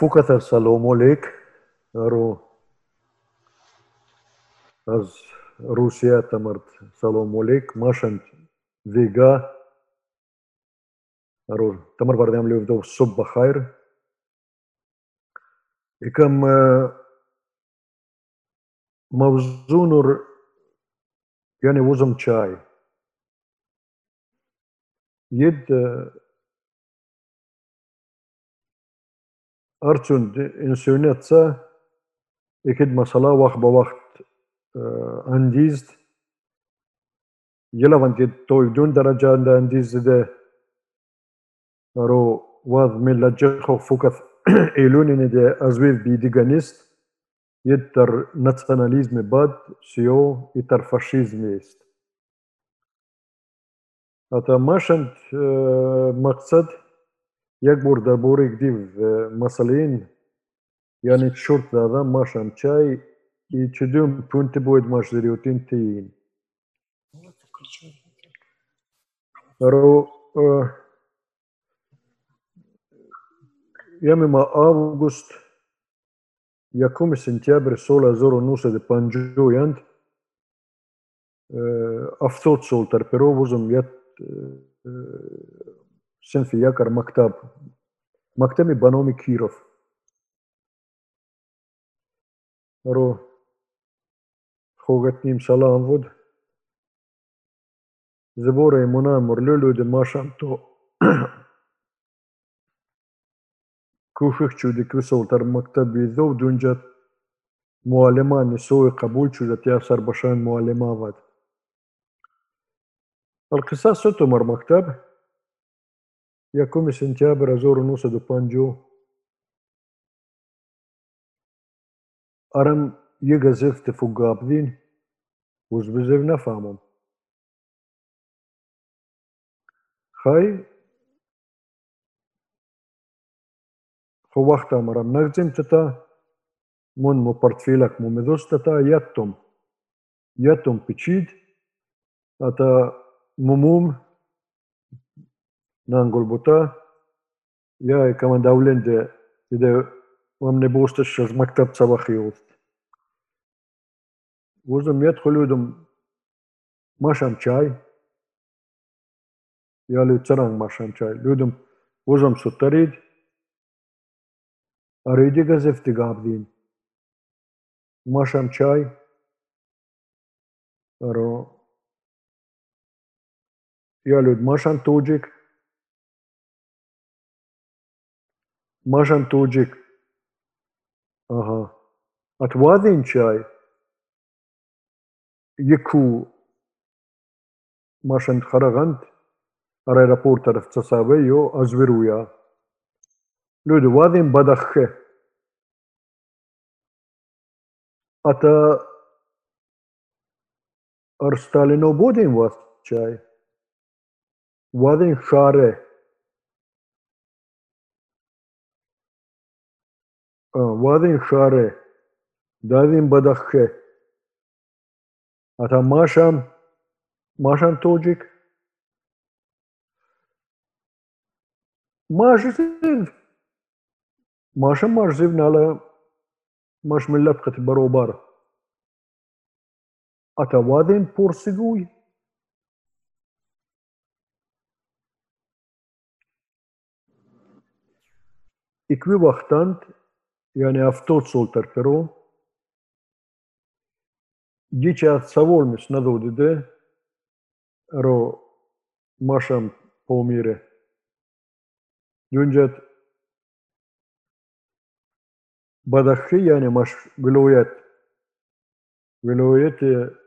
Fukather Salomolek, رو از روسیه تمرد سلام علیک ماشند ویگا رو تمر بردیم لیو دو صبح بخیر یکم موضوع نور یعنی وزم چای ید ارچون انسانیت سا اكيد مسألة وقت بوقت اندیزد يلا كي تويدون درجة عند انديزد ده رو واد من لجخو فوكث ايلونين ده ازويف بيديغانيست يتر ناتسيوناليزم باد سيو يتر فاشيزم است як бор дар бораи гирифт э, масъалаи яъне шорт задан машам чай и чидум пункти бояд маш зарётин тиин ро э, ямима август якуми сентябр соли де нуҳсаду панҷоҳанд ҳафтод э, сол тарпиро бозам як сенфи якар мактаб. Мактами баноми Киров. رو خوگتنیم سلام بود زبور منا مرلولو de ماشام تو کوشش چودی کسول تر مکتب بیزو دونجت معلمان سوی قبول شدت یا سر بشان معلمه ود القصة ستو مر مكتب يكوم سنتيابر أزور نوسة دو بانجو أرم يقذف فوقابدين وزبزف نفهمهم. خاي خو وقت مرم نغزم تتا من مو پرتفيلك مو مدوس تتا يتم يتم بچيد اتا مموم نانقل بوتا يا كمان دولين ده ده ومن بوستش از مكتب صباحي وسط وزم يدخل ودم ماشام چای یا لوتسران ماشام چای لودم وزم ستريد أريد غزف تقابدين ماشام چای رو یا لود ماشام توجيك ماشام توجيك Aha. At Wadinchai, Yiku Mashant Haragant, aeroport taraf Tsasabe yo Azviruya. Lud Wadin Badakhe. Ata ar Stalino Bodin was chai. Wadin وارن شاره داریم بدخشه اتا ماشم ماشم توجیک ماش زيف ماش ماش زيفنا على ماش من لبقة بروبارة أتا وادين بورسيغوي إكوي وقتانت yani авто сол перперо. Dice savolmis nadodide ro masham pomire. Junjat badakhi yani mash viloyat viloyati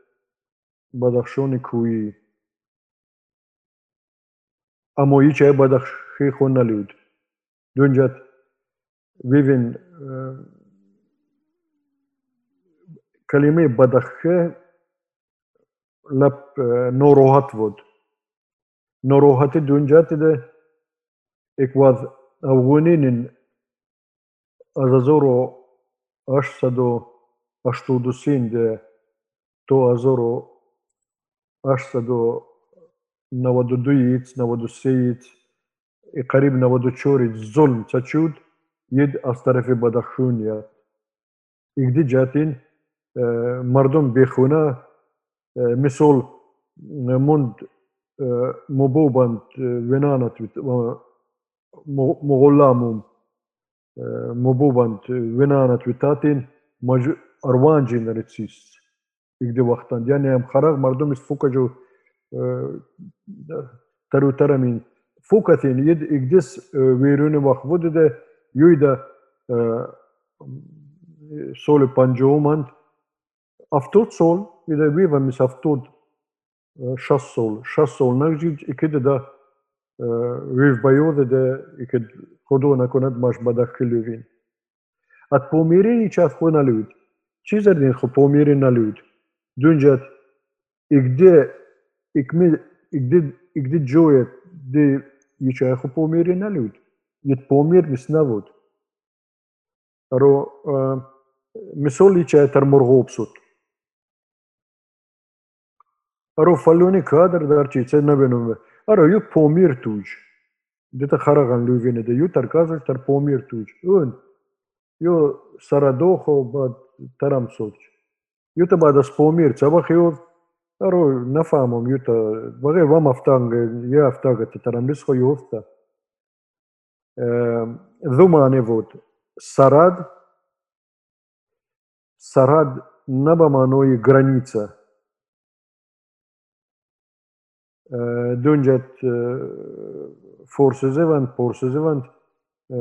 Бадахшони куи. Амои чай бадахши хонналюд. Дунжат ویوین کلمه بدخه لب ناراحت بود ناراحتی دونجات ده یک واز افغانین از هزار و هشتصد و هشتاد و سین ده تا هزار و هشتصد و نود و دوی ایت نود و سه ایت قریب نود و چهار ظلم چه شد ید از طرف بدخشون یاد ایگدی جاتین مردم بخونه مثل مند مبوبند ونانت مغلامم مبوبند ونانت وتاتين مج اروانجي نرتسيس يقدي وقتان يعني ام خرج مردم فوكجو ترو ترمين فوكثين يد يقدس ويروني وخفود ده یوی دا سول پانجو مند افتود سول یوی دا بیو میس افتود شست سول شست سول نگزید اکید دا ویف بایو ده، اکید کدو نکوند ماش بدا کلو وین ات پومیری نیچه ات خو نلوید چی زردین خو پومیری نلوید دونج ات اگده اگده اگده جوید دی یچه ای خو پومیری نلوید يتبومير مسنافود رو مسولي تشاتر مرغوب سوت رو فلوني كادر دارتي تسنا بينهم رو يو بومير توج دي تخرغن لوفين دي يو تركازر تر بومير توج اون يو سرادوخو باد ترم سوت يو تبا دس بومير تبخ يو رو نفهمهم يو تا بغير وام افتانغ يا افتاغ تترم لسخو يو افتاغ Эм, Думани вот Сарад. Сарад набаманой граница. Э, Дунджат э, форсезевант, порсезевант, э,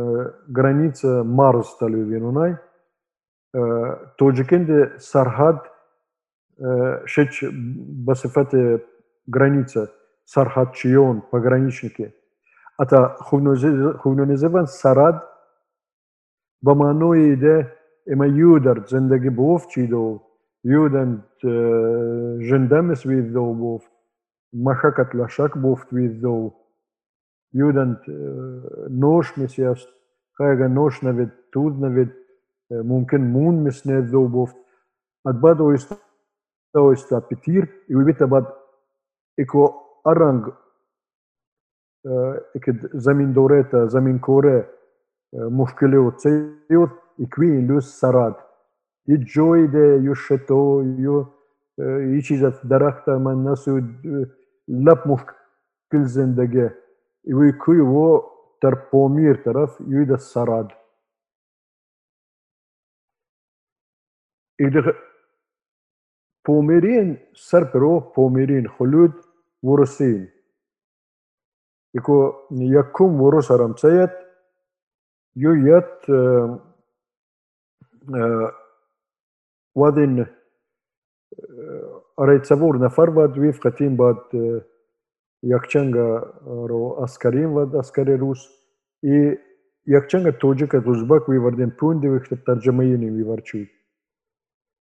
граница Марс талювинунай. Тоджикенде Сархад шеч басифате граница Сархад Чион, пограничники – Ata хунунизован сарад ба маънои иде има юдар зиндаги був чидов юдан жиндамис виздов був машакат лашак був виздов юдан ношмис яст хайга ношнавид туднавид мумкин мунмис нездов був адбад ойста ойста питир и уйбита бад ико аранг ذو بوفت أدباد ويستا ويستا بتير يوبيت أباد إكو أرنج إكد زمين دوريتا زمين كوري مشكلة وتسيوت إكوين لوس سراد يجوي ده يشتو يو يشيزت درختا من نسو لب مشكل زندگی vaikai buvo tarp Pomir taraf Judas Sarad. إذا بوميرين سربرو iku yakum vuru saram cayat, ju jetë wadhin rejtë savur në farvad, vif këtim bat jakçenga ro askarim vad askari rus, i jakçenga tojik et uzbak vi vardin pundi vi këtë tërgjëmëjini vi varqyt.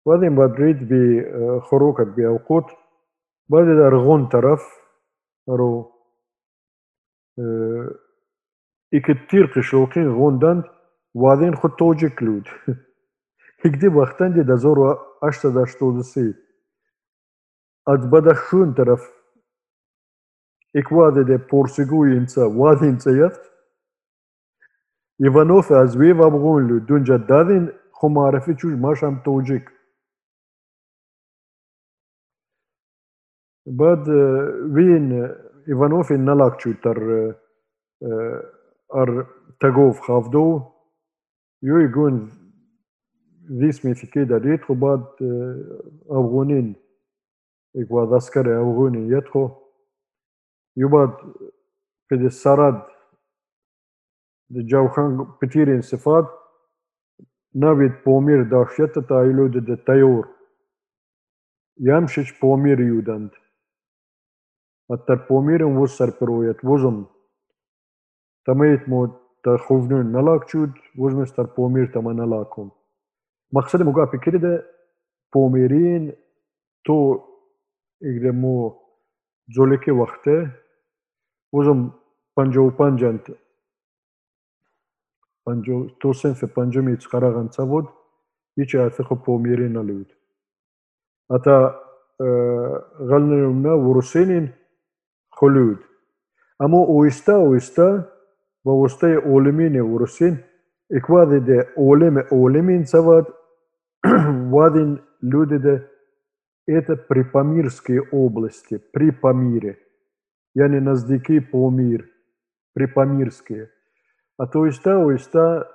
Vadin badrit bi khurukat bi auqut, badit argun taraf ro ایک تیر قشوقی غوندن وادین خود توجه کلود ایک دی وقتن دی و اشتا داشتو دسی از بدا شون طرف ایک واده دی پورسگوی انسا واده انسا ایوانوف از ویو ابغون لو دونجا دادین خو معرفی چوش ماشم توجیک بعد وین نلاك شو تر أر تجوف خافدو يو يقول ذيس ميثي كده ريتخو بعد أفغونين إقوى ذاسكري أفغوني يدخو يبقى في السرد جوخان بتيرين صفات نبيت بومير داشيت تايلو د تيور يمشش بومير يودند Атарпомирен воз сарпирует, возом тамеет мо тарховнён налак чуд, возмеш тарпомир тама налаком. Максади муга пикири де помирин то игре мо جولکی وقته وزم پنجو پنجند پنجو تو سنف پنجمی چقره غنچه بود هیچ عرفی خب پومیری نلود. حتی غلنیم نه ورسینین xulud. Ammo o'yista o'yista va o'staye o'limine urusin ikvadi de o'lime o'limin savad vadin люди de это припомирские области, при Памире. Я не наздики помир, при Памирские. А то есть та, то есть та,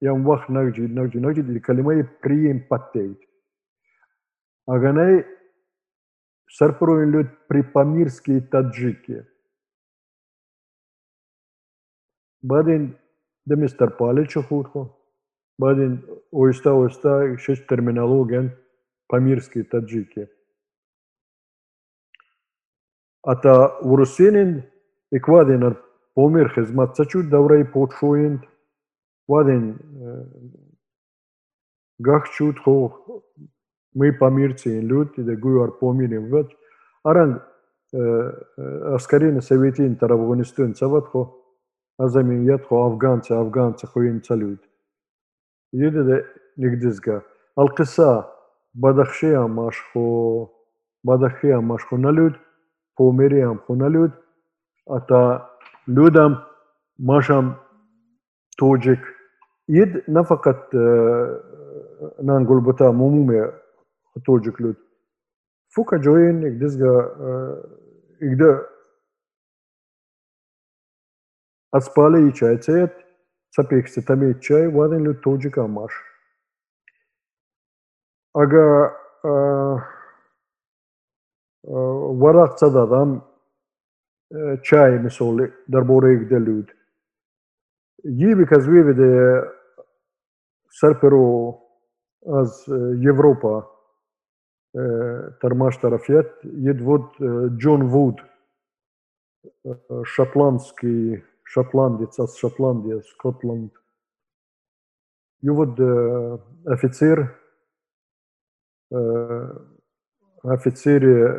я вах нагджи, нагджи, нагджи, калимай прием паттейт. Аганай шарпырылют припамирские таджики. Бадин да мистер Паличу хурху, бадин ойста ойста шесть терминологен памирские таджики. А Ата урусинин эквадинар помир хизмат сачу даврей подшуинт, вадин э, гахчут хо мы помирцы люди, дегуар помирим вет. Аран э, э, аскарин советин тарабгонистын саватхо, хо афганцы, афганцы хуин салют. Юди де нигдизга. Алкиса бадахшия машхо, бадахия машхо налют, помириям хо налют, ата а людям машам тоджик. Ид нафакат э, нан гулбута ħatturġu klut. Fuka ġojin ikdizga ikda għaspali jċaj cejet, sapiksti tami jċaj, għadin li t-tuġi kamax. Aga waraq tsadadam ċaj misoli darbore ikda ljud. Jibi kazvivi de Serperu az Evropa Тармаш Тарафет, єдвод Джон Вуд, шотландський, шотландець, аз Шотландія, Скотланд. Йовод офіцер, офіцері,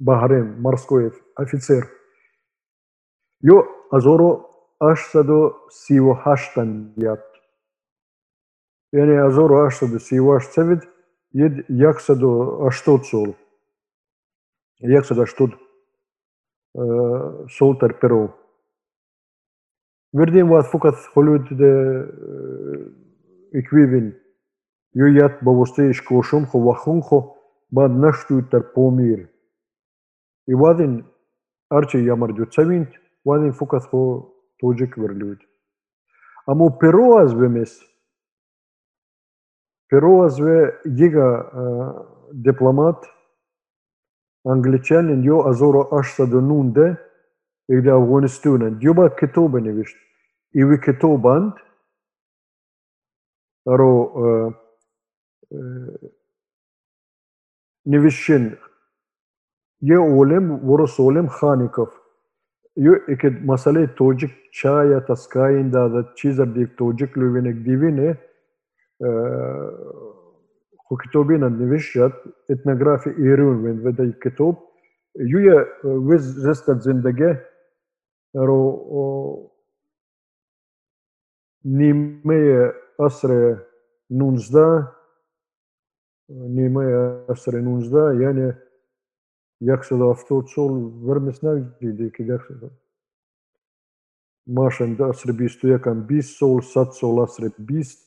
Бахрейн, морской офицер. Ene azor ashtë si цевид, ashtë јак jed jakse do ashtot sol. Jakse do ashtot sol tër përov. Verdim vat fukat holud dhe ikvivin, ju jat bavosti shkoshum ho vahun ho, ba nështu tër pomir. И вадин арче ямар дюцавинт, вадин фукат хо тоджик верлюд. Амо перо аз бемес, فيروز جيجا دبلومات англичанин йо азоро ашса до нунде или Афганистунен. Дюба кетоба не вишт. И ви кетобанд, ро э, э, не вишин. Е олем, ворос олем Хаников. Ю икед масале тоджик чая таскаин да да чизар дик тоджик лювенек дивине. خو كتابين نوشت اتنغرافي ايرون وين بدا الكتاب يويا ويز رستة زندگه رو نیمه عصر 19 نیمه عصر 19 یعنی 170 سال ورمس نوجدی که 170 ماشن عصر 21 20 سال 100 سال асре 20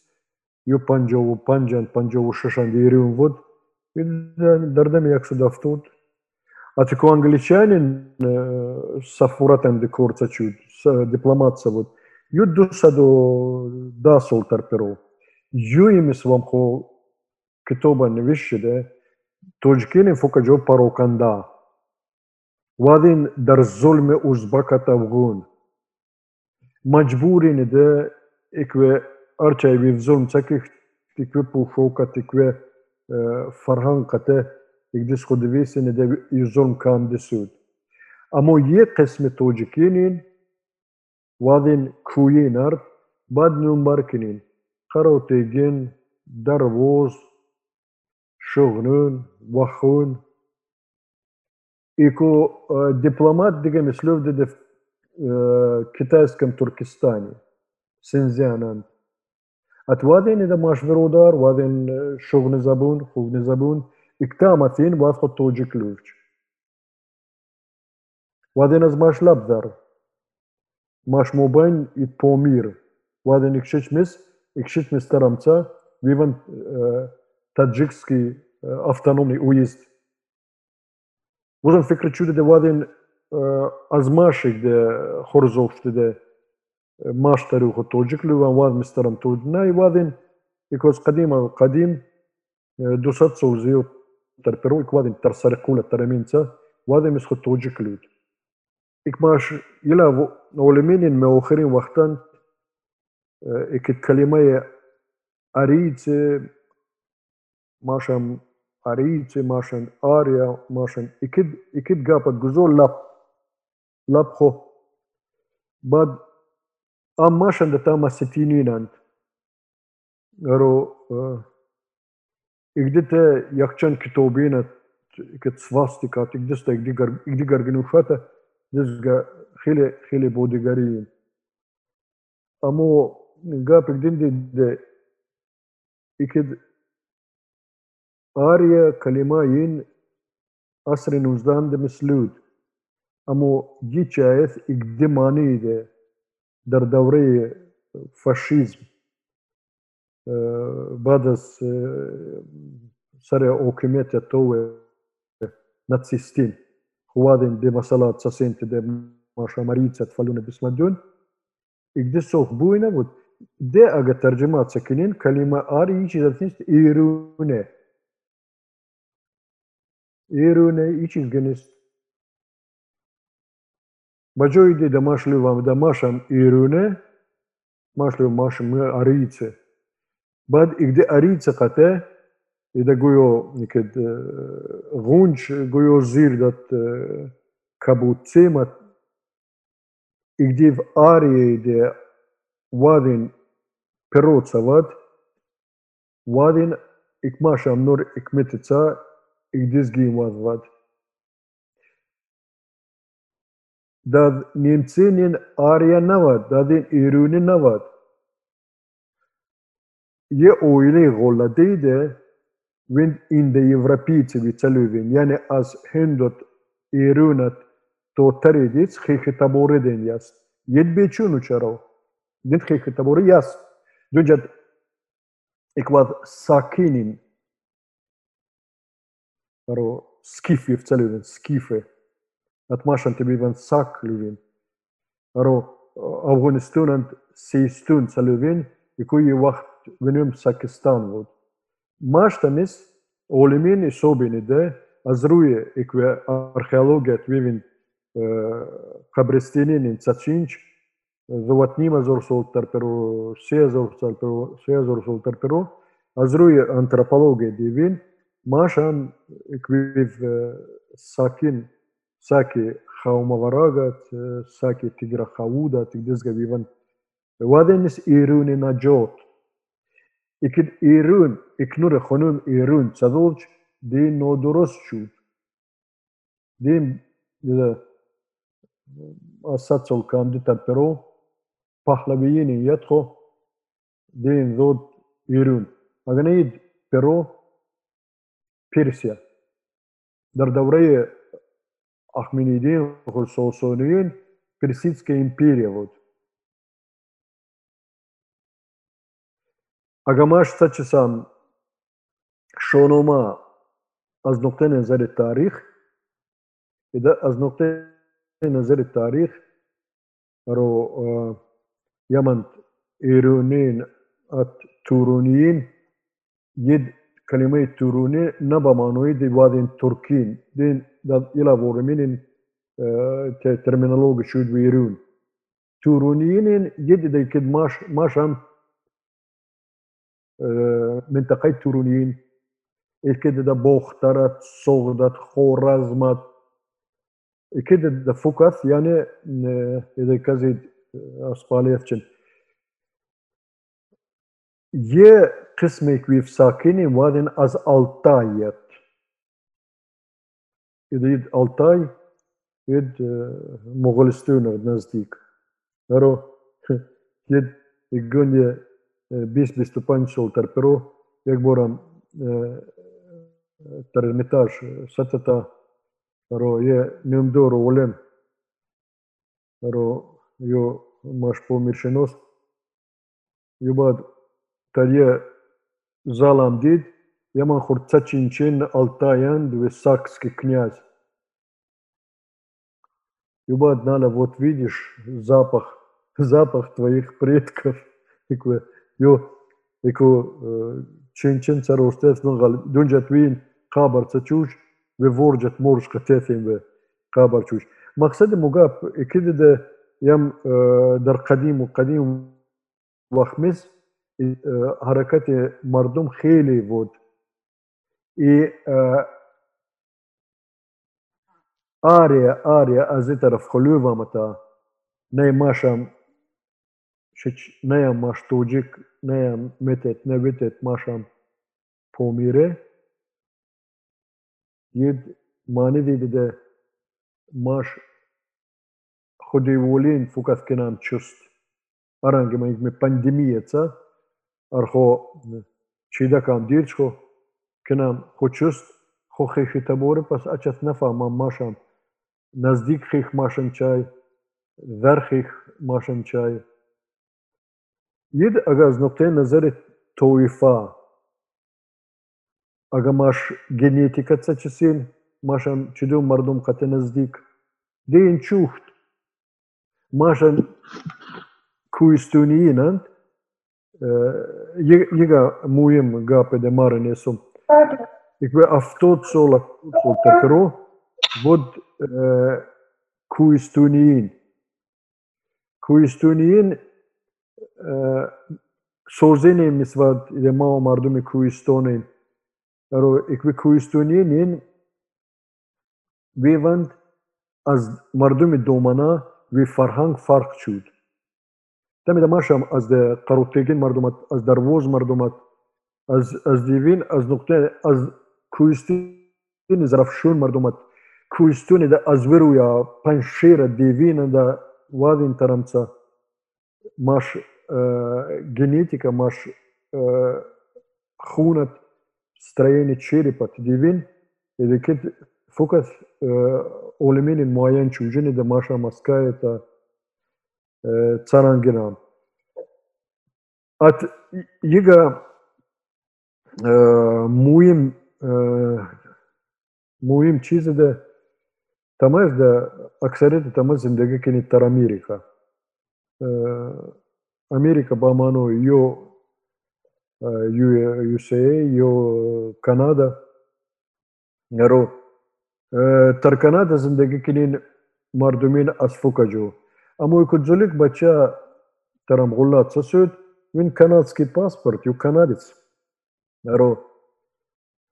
Юпанджову Панджан, Панджову Шишан, Дерюм, вот, и Дардами Яксудав тут. А такой англичанин э, с афуратом де корца чуть, с дипломатца вот, юдду саду да сол тарперу. Юими с вам хо китобан вещи, да, тоджкелин фукаджо пароканда. Вадин дар зольме узбака тавгун. Мачбурин де экве арчай вив зулм цаких тикве пушокат икве фарҳанқате игдис худвисин де и зулм камди суд. Аммо е қисми тоҷикинин вадин кӯyin ард бад нумбаркинин қаротегин дарвоз шогнун вахун ико дипломат деген слövde de китайском Туркестане, Синзянан. At وادين إذا ماش برودار وادين شغل زبون خوغن زبون اكتامتين واد خد توجيك لوج وادين از ماش لبدر mash mobile it pomir. Ваден икшечмес, икшечмес тарамца, виван таджикский автономный уезд. Возан фикр чуде де ваден азмашик де хорзовште де ماشتري وخطوجك لو واد مسترم تودنا يوادن يكوز قديم قديم دوسات سوزيو تربرو يكوادن ترسر كولا ترمينتا وادن مس خطوجك لود إكماش يلا ولمين مؤخرين وقتان إكت كلمة أريد ماشم أريد ماشن آريا ماشن إكد إكد قابت جزول لاب لاب خو. بعد Amma xandata ma s-sittin jinant. Għaru, igdite jakċan kitobina kit svastika, tikdista igdi garginu xata, dizga xili xili bodi garijin. Amu għap igdindi de ikid arja kalima jin asrin użdan de mislud. Amu ġiċajet igdimani de. دوره فاشیزم بعد از سر حکومت تو ناتسیستین خوادن به مسئله تسنت ده ماشا مريضة فلون بسمدون إقدس سوق بوينة بود ده أجا ترجمة سكنين كلمة آري يجي ذاتنست إيرونه إيرونه يجي جنست Баджоиди да машлювам да машам ирune, машлю машам мы арице. Бад игде арице кате, и да гуйо никед гунч гуйо зир дат кабуцемат, игде в арии де вадин пероца вад, вадин икмашам нор икметеца, игдес da Nemcenên ariya nevat, dadên Êrûnê nevat. Yê oylê Goladê de wind in de Evropî çivî çelûvên yani ez hindot Êrûnet toterê dît xêxê teborê dên yas. Yed bêçûn û çeraw. Din xêxê teborê yas. Ducet ikvat sakînîn skîf çelûvên skîfe. atmašan te bivan sak luvin. Aro Afghanistan seistun sa luvin, ikuyi wacht venum Sakistan vod. Maštanis olimin isobini de azruye ikve arheologiat vivin qabristinin tsachinch заватнима зорсол тарперо, се зорсол се зорсол тарперо, азруе антропология дивин, машан ikviv sakin ساكي خاوموراغات ساكي تيجرا خاودا تقدس قبيبا وادنس إيروني ناجوت إكد إيرون إكنور خنوم إيرون تدولج دي نو درست شود دي ده أساتسول كام دي تنبرو پهلويين يدخو دين ذود إيرون أغنيد برو بيرسيا در دوره Ахменидин, Хусосонин, Персидская империя. Вот. Агамаш Сачисан Шонома از نقطه نظر تاریخ إذا از نقطه نظر التاريخ رو يمن إيرونين التورونيين يد كلمة توروني نبا مانوي دي وادين تركين دين dat ilavorminin te terminologi should be run. تورونيين جد كد ماش ماشم منطقة تورونيين كده ده بوخترت صغدت خورزمت كده ده فوكث يعني إذا كزيد أسباليتشن يه قسمي كيف ساكنين وادن از التايت від Алтай, від Моголістину наздік. Ро від Ігоні біс ступанчол терперо, як борам термітаж сатата, ро є нюмдоро олем, ро йо маш помиршинос. Юбад тарье залам дид, яман хурца чинчин Алтаян, сакский князь. Юбад Нала, вот видишь запах, запах твоих предков. Ё, ику чинчин царостец, дунжат вин, خابر تشوش وورجت مورش قتاثين بقابر تشوش مقصد مقاب كده ده يم در قديم وقديم وخمس حرکت مردم خیلی بود И э, ария, ария азитера вхолю вам это неймашам şiç neyen maştucik, neyen metet, ne vitet maşam pomire. Yed mani dedi de maş hodeyvolin fukat kenan çust. Arangi ma yigmi pandemiyeca, arho çiydakam dirçko, к нам хочуст, хохехи таборы пас ачат нафа машан, наздик хих машан чай, верхих машан чай. Ед агаз нокте назари тоифа, aga mash genetikat açısın, maşan çidu mardum kate nazdik. Deyin çuht. Maşan kuistuniyinan, e, yiga muyim gapede marine sum. Ik aftoot zola kutsel tekro, wod kuistuniin. Kuistuniin sozeniimiz vad idema mardumi kuistonin. Ро икви кӯистунинин виванд аз мардуми домана ви фарҳанг фарқ чуд. Тамида машам аз қароттегин мардумат аз дарвоз мардумат از از دیوین از نقطه از کوهستون زرفشون مردمت کوهستون د از ورو یا پنشیر دیوین د وادین ترمڅه ماش генетика маш хунат строение черепа تديفين إذا كنت فقط أولمين المعين شوجين إذا ماشا مسكاية تسارانجنام أت يجا مهم مهم چیز ده تماز ده اکثریت تماز زندگی کنی تر امریکا امریکا با مانو یو USA, yo Kanada. رو تر کانادا زندگی کنین مردمین از فوکا جو اما کجولیک بچه ترم غلات سسود وین канадский паспорт ю канадец ро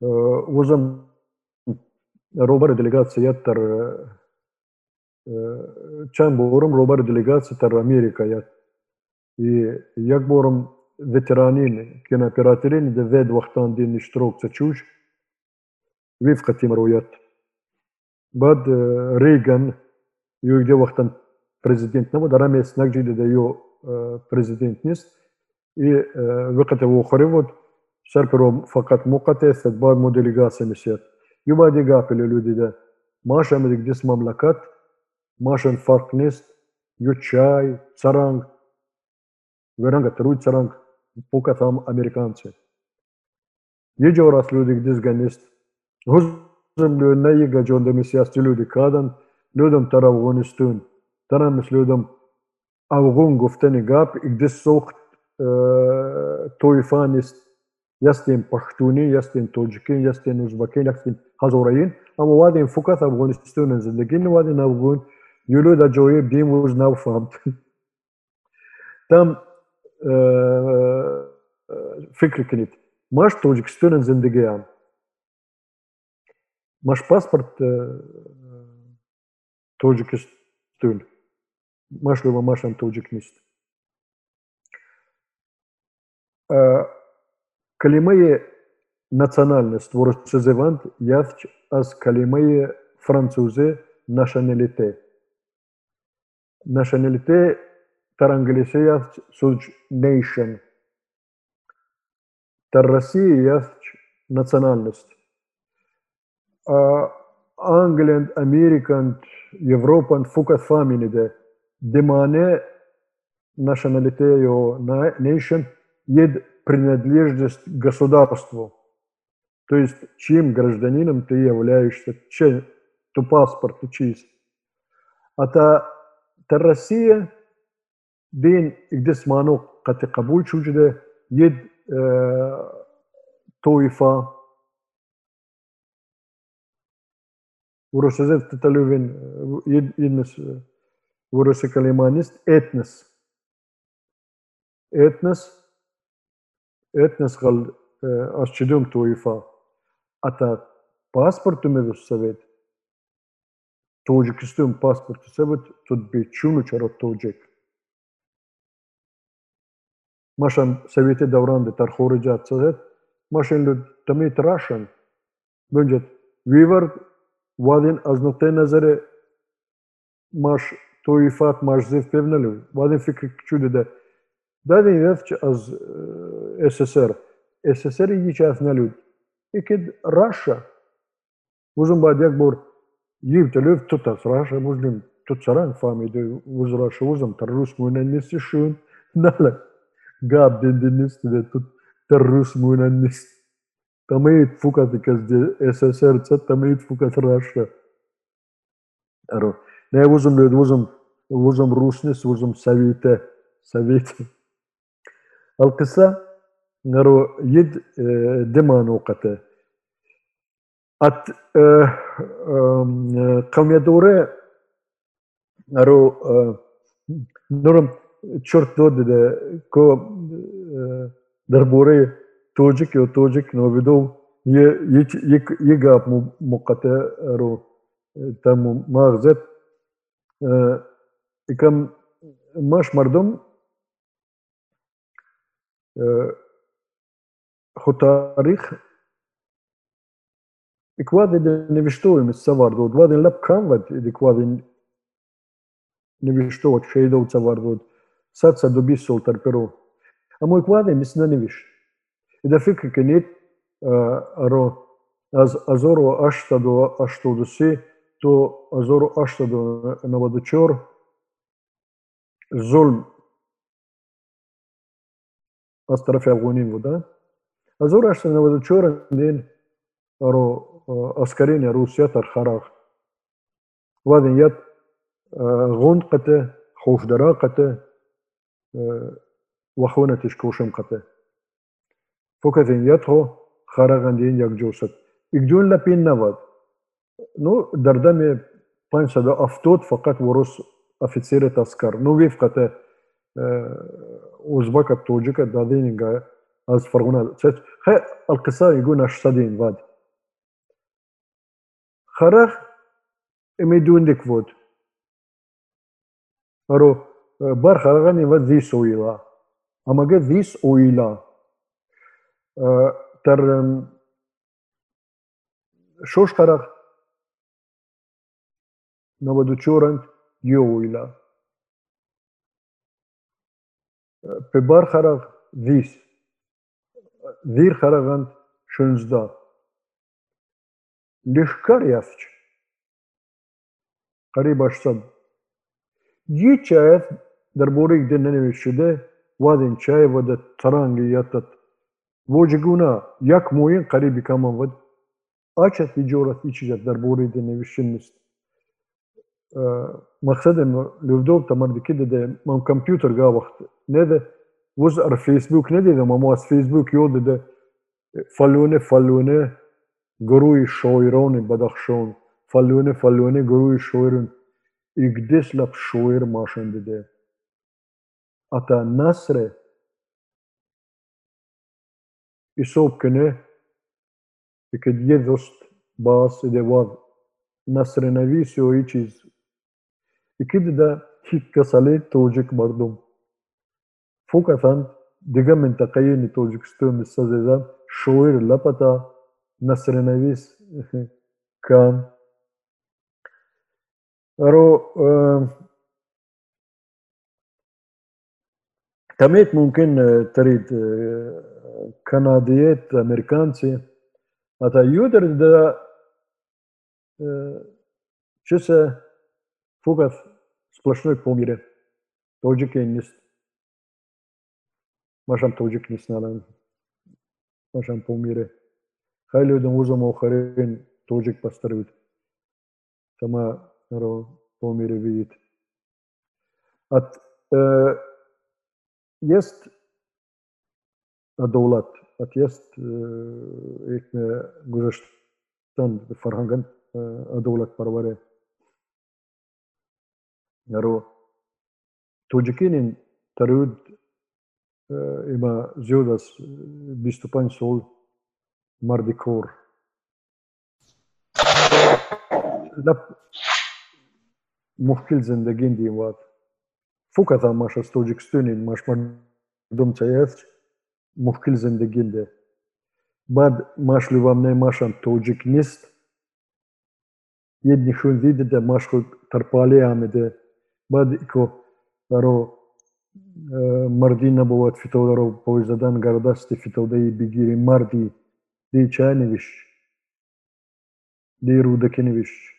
э, узам робар делегациятар э, чам борам робар делегациятар Америка ја. И як борам ветеранин кинооператорин де да вед вахтан дин иштирок чуш. Вифқати мруят бад э, Рейган иде вахтан президент набуд арамес нагжиде да ја президент нест и во хоревот Серпером факат мукатесет бай модели семисет. Юбади гапели люди де. Маша медик дис мамлакат. Машен фаркнист. Ючай, царанг. Веранга труй царанг. Пука там американцы. Ежо раз люди дис ганист. Гузем лю на ига джон демисиасти люди кадан. Людям таравгонистун. Тарамис людям avgun gufteni gap igdis soħt tojfanist يستين پښتوني يستين توجکین يستين ازبکین يستين هزوريين اما وادين فقط افغانستان زندگین وادين افغان یولو دا جوی بیم وز نو فهمت. تم فکر کنید ماش توجکستان زندگی هم ماش ماش Калимае национальность ворсезевант явч аз калимае французе nationalité. Nationalité تر انګلیسي یافت سوچ nation تر روسي یافت национальность England, American, European فقط فامینه ده دمانه nationality or nation есть принадлежность государству. То есть, чьим гражданином ты являешься, чей, то паспорт чист. А та, та Россия, دين إقدس مانو قد قبول شوجده يد اه طويفة ورسوزت تتلوين يد يدنس ورسو كلمانيست etnis etnis etnes gal aš čia dėm to įfa. Ata pasportu medus savet. Tocikistin pasportu savet, tad bir çunu çara tocik. Maşan Sovyeti davrandı, tar horici atsavet. Maşan lü tamit raşan. Bence vivar vadin az noktaya nazarı maş toifat maş zev pevneli. Vadin fikri küçüldü de. Dadin yevçi az e, СССР СССР yiç afnelud ikid Russia uzun badyak bor yivtelöv tutas Russia muslim tutsaran famide uz Russia uzun tarrus munennisi şun nalak gab dindiniz de тут naro yid e, dema noqata. At e, e, kavmiye doğru naro nurum çort dodi de ko darbore tojik yo tojik novidov je je gap mu muqata ro tam mağzet ikam mash mardum hotarih i kvazi dhe në vishtojmë së vardhut, vadhin lëp këmbët edhe kvazi në vishtojt, që i do të vardhut, sa të sa dobi sol të rperu. A moj kvazi më së në vish. I da fikë kënit, ro, azoro ashtë do ashtë do si, to azoro ashtë do në vadëqor, zulm, asë të rëfja vëgonim vëda, Азурашта на вот черный день ро э, аскарение Русия тархарах. Ваден ят э, гон кате, хофдара кате, э, вахвана тишкошем кате. Фокатен ят хо хараган день як джосат. Игдюн лапин навад. Ну, дардами панча ну, да автот, факат ворос офицеры таскар. Ну, вивкате узбака тоджика даденига از فرغونا خي القصة يقولنا شتادين بعد. خرخ إمي دون ديك فود رو بار خرغاني فاد ذيس أويلا. أما قد ذيس أويلا. أه، تر شوش خرغ؟ نبدو تشورنت يو أويلا. أه، ببار خرخ ذيس. بار خرق ذيس ذير خرقند شنزدا لشكر يفج قريب اشتد يتشاف دربوريك دي ننوشده وادين چای وده ترانگی یاتت وجگونا یک موین قریبی کمان ود آچت تجارت içecek دربوری دي نوشنست مقصد انه لودوب تمرد كده ده مام كمبيوتر قا وقت Vur Facebook ne dedim ama az Facebook yo dedi. E, falone falone gruji šojroni Badakhshon. Falone falone gruji šojron. İgdes lap şoir maşın dedi. Ata nasre İsop kene Ikad yedhost bas edevad nasre nevisio ichiz. İkid da hikkasalet tocik mardum. فوقتاً دیگه منطقه توجیکستان سازدن شویر لپتا نصر نویس کان رو تميت ممكن تريد كنديات امريكانسي اتا يودر دا чесе фугав сплошной помире. Тоджи кеннист. ماشم توجیک نیست الان ماشم помире خیلی людям روز آخرین توجیک поставить сама ро помире видит от э, есть адолат от есть э, экне гузаштан фарханган э, адолат парваре ро توجکینین ترود ima Judas bistupanj sol mardikor. لب مشکل زندگین دی وات فقط ماش از توجیکستونین ماش مردم تایت مشکل زندگین ده بعد ماش لوامنه ماشم توجیک نیست یه نشون دیده ده ماش خود ترپالی آمده بعد ایکو برو مردی نبود فیتو رو پوی زدن گردست فیتو دی بگیری مردی دی چه نویش دی رودکی نویش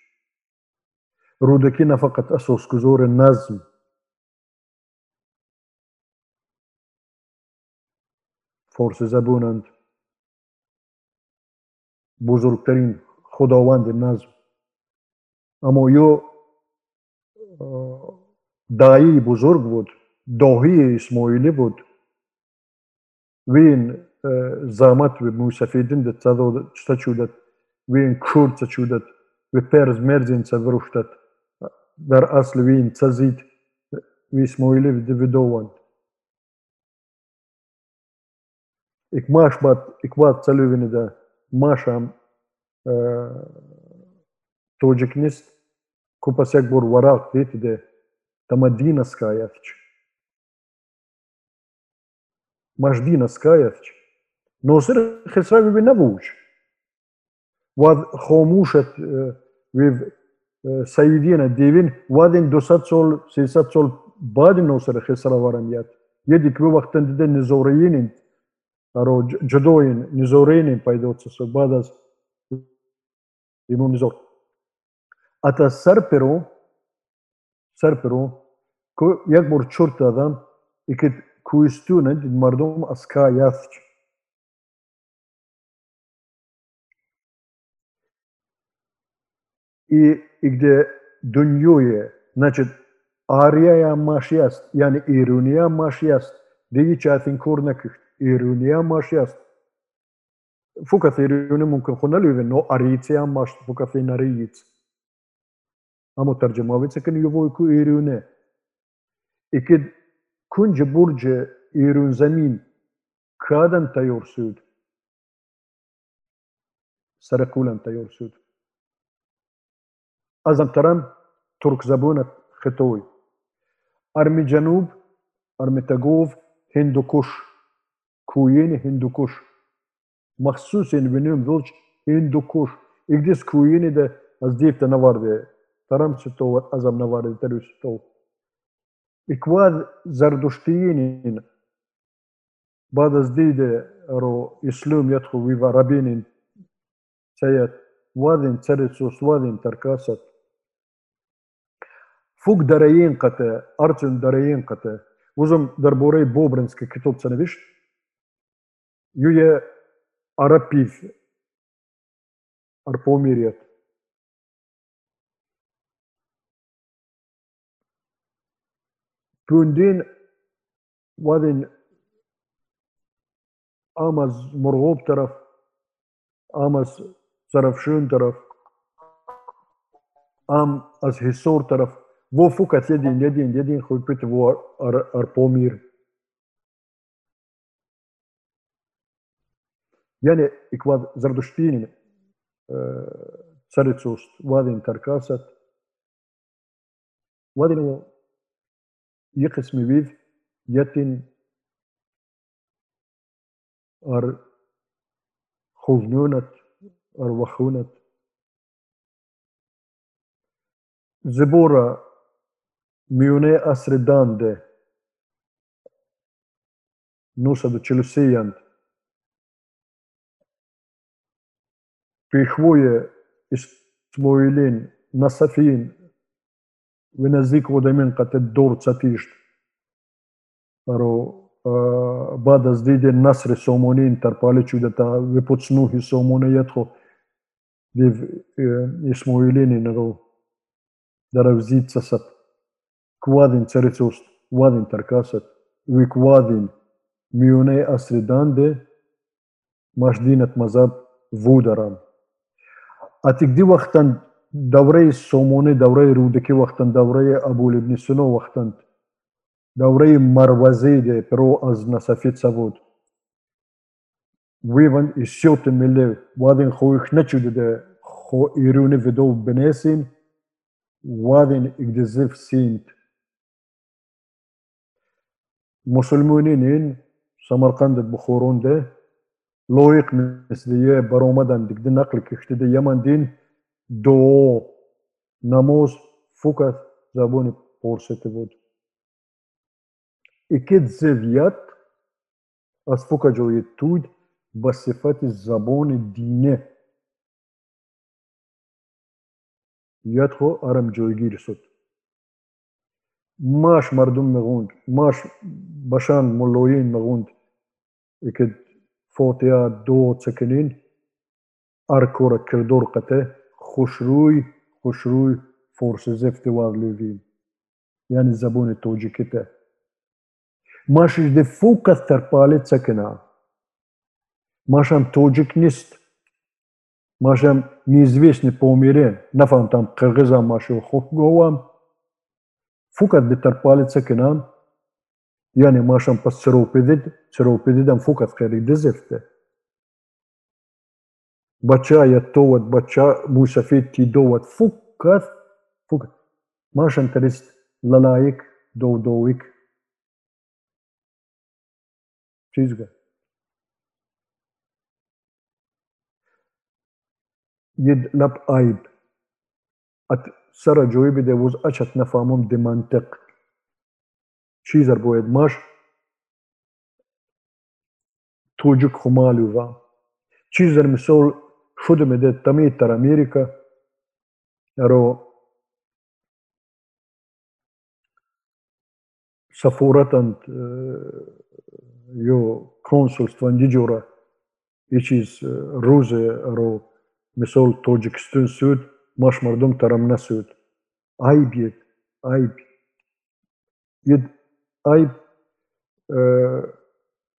رودکی نه فقط اساس گذار نظم فارسی زبونند بزرگترین خداوند نظم اما یو داهی اسماعیلی بود. وین زامت و موسفیدین ده تزاد چتچودت وین کورد چتچودت و پرز مرزین چورشتت در اصل وین تزید و اسماعیلی و دویدوان Ik maš bat, ik bat celuvini da mašam tođeknist, kupasek bor varak deti مجدین سکایت چی نوسر خسرا وی بی نبوش واد خاموشت وی سیدین دیوین وادین دو ست سال سی ست سال بعد نوسر خسرا وارم یاد یه دیک بی وقتن دیده نزورین رو جدوین نزورین پیدا چسا بعد از ایمو نزور اتا سر پرو سر پرو که یک بار چورت کوهستونند مردم از کا یافت и где дуньёе, значит, ария машияст, yani ironia машияст, диги чатин корнаких, ironia машияст. Фукат ironia ممكن خنا لوي но арития маш, фукат нариит. Ама таржамавица кен ювойку ironia. И кед کنج برج ایرون زمین کادن تیار شد سرکولن تیار شد از تران ترک زبون خطوی ارمی جنوب ارمی تگوف هندوکش کوین هندوکش مخصوص این بنیم دولش هندوکش اگدیس کوینی ده از دیفت نوارده ترام ستو ازم نوارده تروش ستو إكواد زردشتيين بعد زديدة رو إسلام يدخل ويفا رابين سيد وادين تسرسوس وادين تركاسات فوق دريين قتا أرتن دريين قتا وزم دربوري بوبرنسكي كتب سنبشت يويا أرابيف أربوميريات Pundin وادين آمز مرغوب طرف آمز زرفشون طرف آم از حصور طرف वो фукат един, един, един хуй пите во ар, Арпомир. Yani ikvad Zarduştinin царицост вадин Каркасат. Вадин يقسم بيف يتن ار خوزنونت ار وخونت. زبورا ميوني أسر دانده. نوسا دو چلوسياند بيخوية اسمويلين نصفين ونزيك ودمين قد الدور تساتيشت رو بعد از دید نصر سومونی ترپاله چوده تا وپوچنوهی سومونه یت خو دیو اسماعیلینی نرو در اوزید سسد کوادین царицост وادین ترکاست وی کوادین میونه اصر دانده ماش دینت مذهب وودران اتیک دی وقتن دوره سومونه دوره رودکی وقتن دوره ابول ابن سنو وقتن دوره مروزی ده پرو از نصفیت سبود ویون ایسیوت ملی وادین خویخ نچوده ده خو ایرونی ویدو بنیسین وادین اگدزیف سینت مسلمونين سمرقند بخورون ده لويق مثلية برومدان ديك دي نقل كشتدي до namaz fakat zaboni porşeti budur. İki zeviyat از فوکا جوی تود به صفت زبان دینه. یاد خو ارم جویگی رسد ماش مردم مغوند ماش بشان ملوین مغوند اکد فوتیا دو چکنین، ار کورا کردور قطه خوشروی خوشروی فرسزفت وارلوویم یعنی زبون توجیکیته ماشش ده فوقت ترپالی چکنه ماشم توجیک نیست ماشم неизвестный по умере, нафам там кыргызам машу хукговам, фукат де тарпалица кинан, яни машам пас цыропедид, цыропедидам фукат кэрик дезефте. бачає то, от бача, мусафет ті доват фуккат, фуккат. Маш антерест лалаїк. Çizgi. Yed lab ayb. At sara joybi de vuz açat nefamum de mantık. Çizer bu edmaş. Tucuk humalu va. Çizer misol Fudo me det tamī taramīrika aro safuratand eh, jo konsulstva ndigjura iqiz eh, ruze aro misol Tojikiston syt ma shmërdum të rëmna syt. Ajb jet, ajb. Jet ajb eh,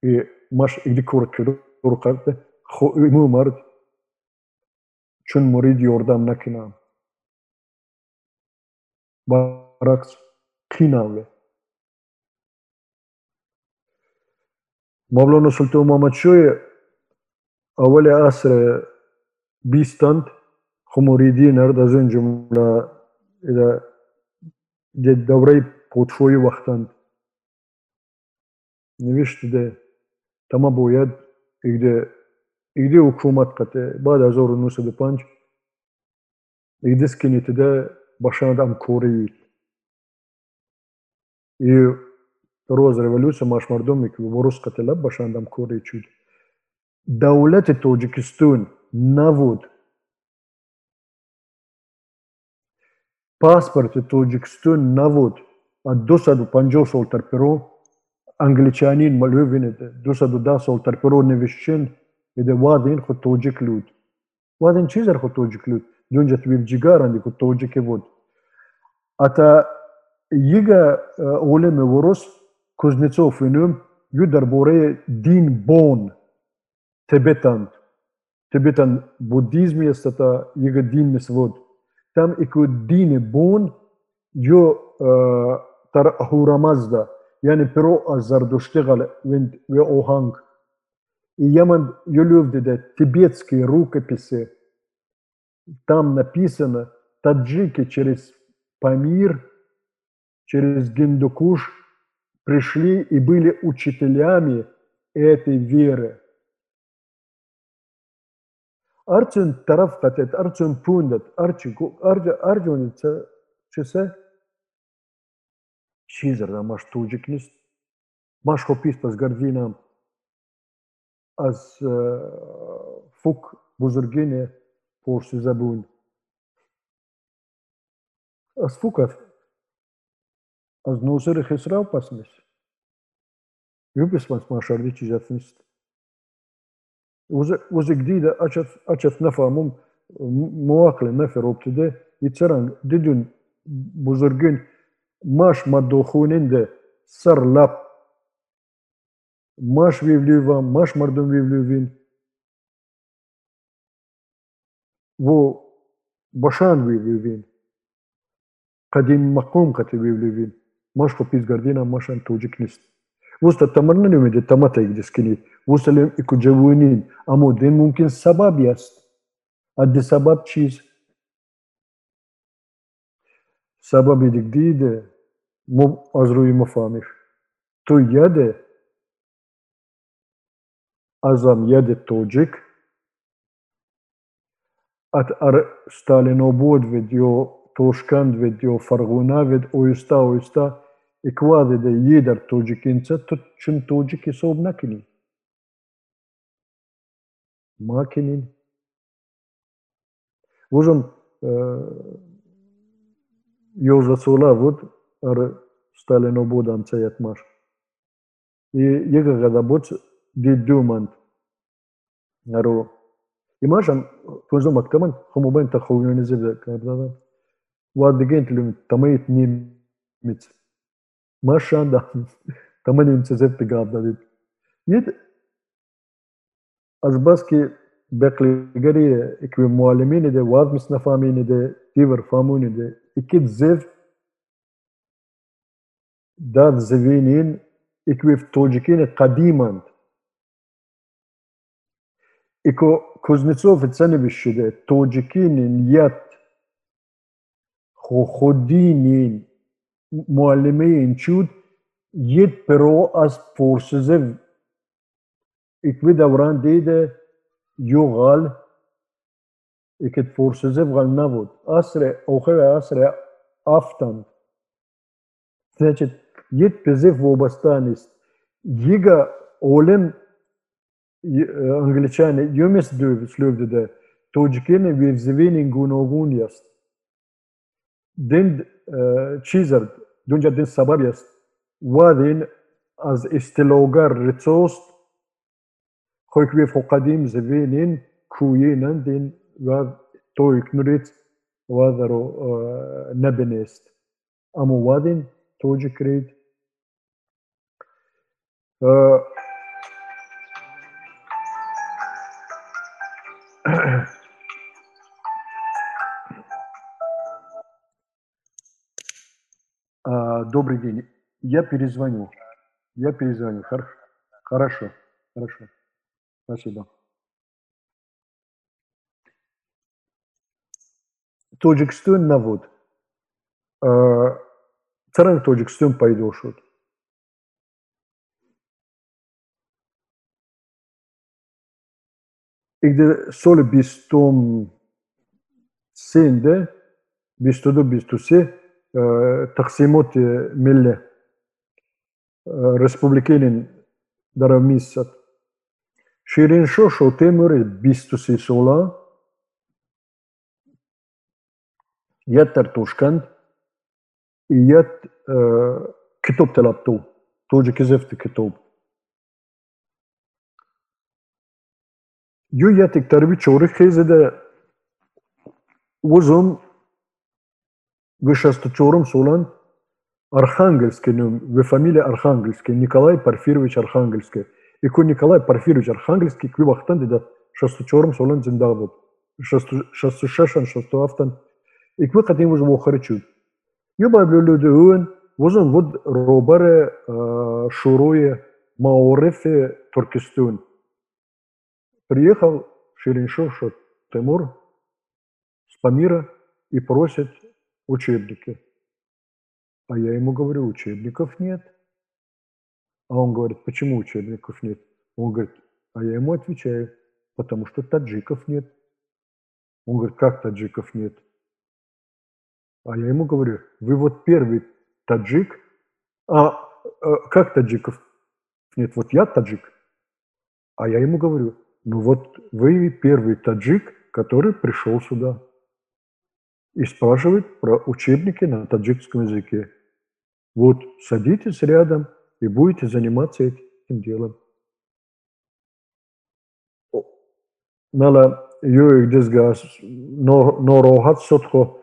e mash i dikur kërë kërë kërë kërë kërë kërë چون مرید یوردم نکنم برعکس کینم له مولانا سلطان محمد شوی اول عصر بیستند خو مریدی نرد از این جمله در دوره پوتفوی وقتند نوشت ده تما باید اگده Uyda hukumat qatı, bada zoru nusa panç, uyda skiniti de başına da koreyil. И роз революция маш мардуми ки ворус қатила башандам кори чуд. Давлати Тоҷикистон набуд. Паспорти Тоҷикистон набуд. Аз 250 сол тарпиро англичанин малювините 210 сол тарпиро навишчин اذا واضحين خطوا وجهك لود واضحين تشيزر خطوا وجهك لود دون جتبيب جيجار عندي خطوا وجهك بود اتا يجا اولم وروس كوزنيتسوف ينوم يدر بوري دين بون تبتان تبتان بوديزم يستطا يجا دين مسود تم اكو دين بون جو تر هورمزدا يعني برو الزردشتغل وين وي اوهانك И я люблю это, тибетские рукописи. Там написано, таджики через Памир, через Гиндукуш пришли и были учителями этой веры. Арчун тарафкатет, арчун пундат, арчун чесе. Шизер, маш туджикнис, маш хописпас гординам. аз фук бузургине порси забун. Аз фукав, аз носер хесрав пасмис. يبسمس ما شرديتش جافنست وز جديدة أشف أشف نفهمهم مواقع نفر وبتدي يتسرن ددون بزرگين ماش مدوخونين ده سر لاب ماش ويفليوان ماش مردم ويفليوين و بشان ويفليوين قديم مقوم قتي ويفليوين ماش خو بيزگردينا ماشان توجيك نست وسط التمرن نميد تمتا يجدسكني وسط اكو جوونين امو دين ممكن سبب يست ادي سبب چیز سبب جديد مو از روی مفهمش تو azam Тоджик, at ar Stalinobod ved jo Toshkand ved jo Farguna ved Oyusta Oyusta ikvade de jider Tojikinca tut çim Tojiki sob nakinin. Makinin. Vozom e, jo zasola vod ar Stalinobodan cejat mar. I jega gada boc the doomant نرو يماشن توزو مكتمن خمو بين تخوين نزيب كابدا وادجين تلم تميت نيم مت ماشان دا تمنيم تزيب تقابدا ديت يد أزباسكي بقلي قري اكوي معلمين دي واد مسنفامين دي تيفر فامون دي اكيد زيف داد زيفينين اكوي توجيكين قديما اكو كوزنتسوف تسني بالشدة توجيكين يات خو خودينين معلمين شود يد برو از فورسزف اكوي دوران ديده يغال اكت فورسزف غال نبود اسرع اوخر اسرع افتند Значит, есть призыв в обостанность. Yiga olim angličani jumis slövdede tojkine vivzivinin gunogun yast. Din çizar dunca din sabab yast. Wadin az istilogar ritsost خوک وی فو قدیم زوینین کویینن دین و تویک نوریت و درو نبنیست. اما وادین توجه کرید Добрый день. Я перезвоню. Я перезвоню. Хорошо. Хорошо. Хорошо. Спасибо. Тоджикстан навод. Царан Тоджикстан пайдошуд. Ik de sole bistom sende bistodu bistusi تقسيمات ملة ريسبوبليكين دراميسات شيرين شو شو تيمور بيستوسي سولا يتر توشكند يت كتب تلابتو توجي كزفت كتب يو يتك تربي چوري خيزه ده وزم Вышеостучуром-Сулан, Архангельский, вы фамилия Архангельский, Николай Порфирович Архангельский. И ку Николай Порфирович Архангельский, кви вахтан, да шастучором солан зиндагбут. Шастушешан, шасту автан. И кви хатим вуз вохаричуд. Юба люди уэн, вузен вуд робаре шуруе маорефе Туркестун. Приехал Шириншов Тимур с Памира и просит учебники. А я ему говорю, учебников нет. А он говорит, почему учебников нет? Он говорит, а я ему отвечаю, потому что таджиков нет. Он говорит, как таджиков нет? А я ему говорю, вы вот первый таджик, а, а как таджиков нет? Вот я таджик. А я ему говорю, ну вот вы первый таджик, который пришел сюда и спрашивает про учебники на таджикском языке. Вот садитесь рядом и будете заниматься этим делом. Нала юик дизгас нороhat сотхо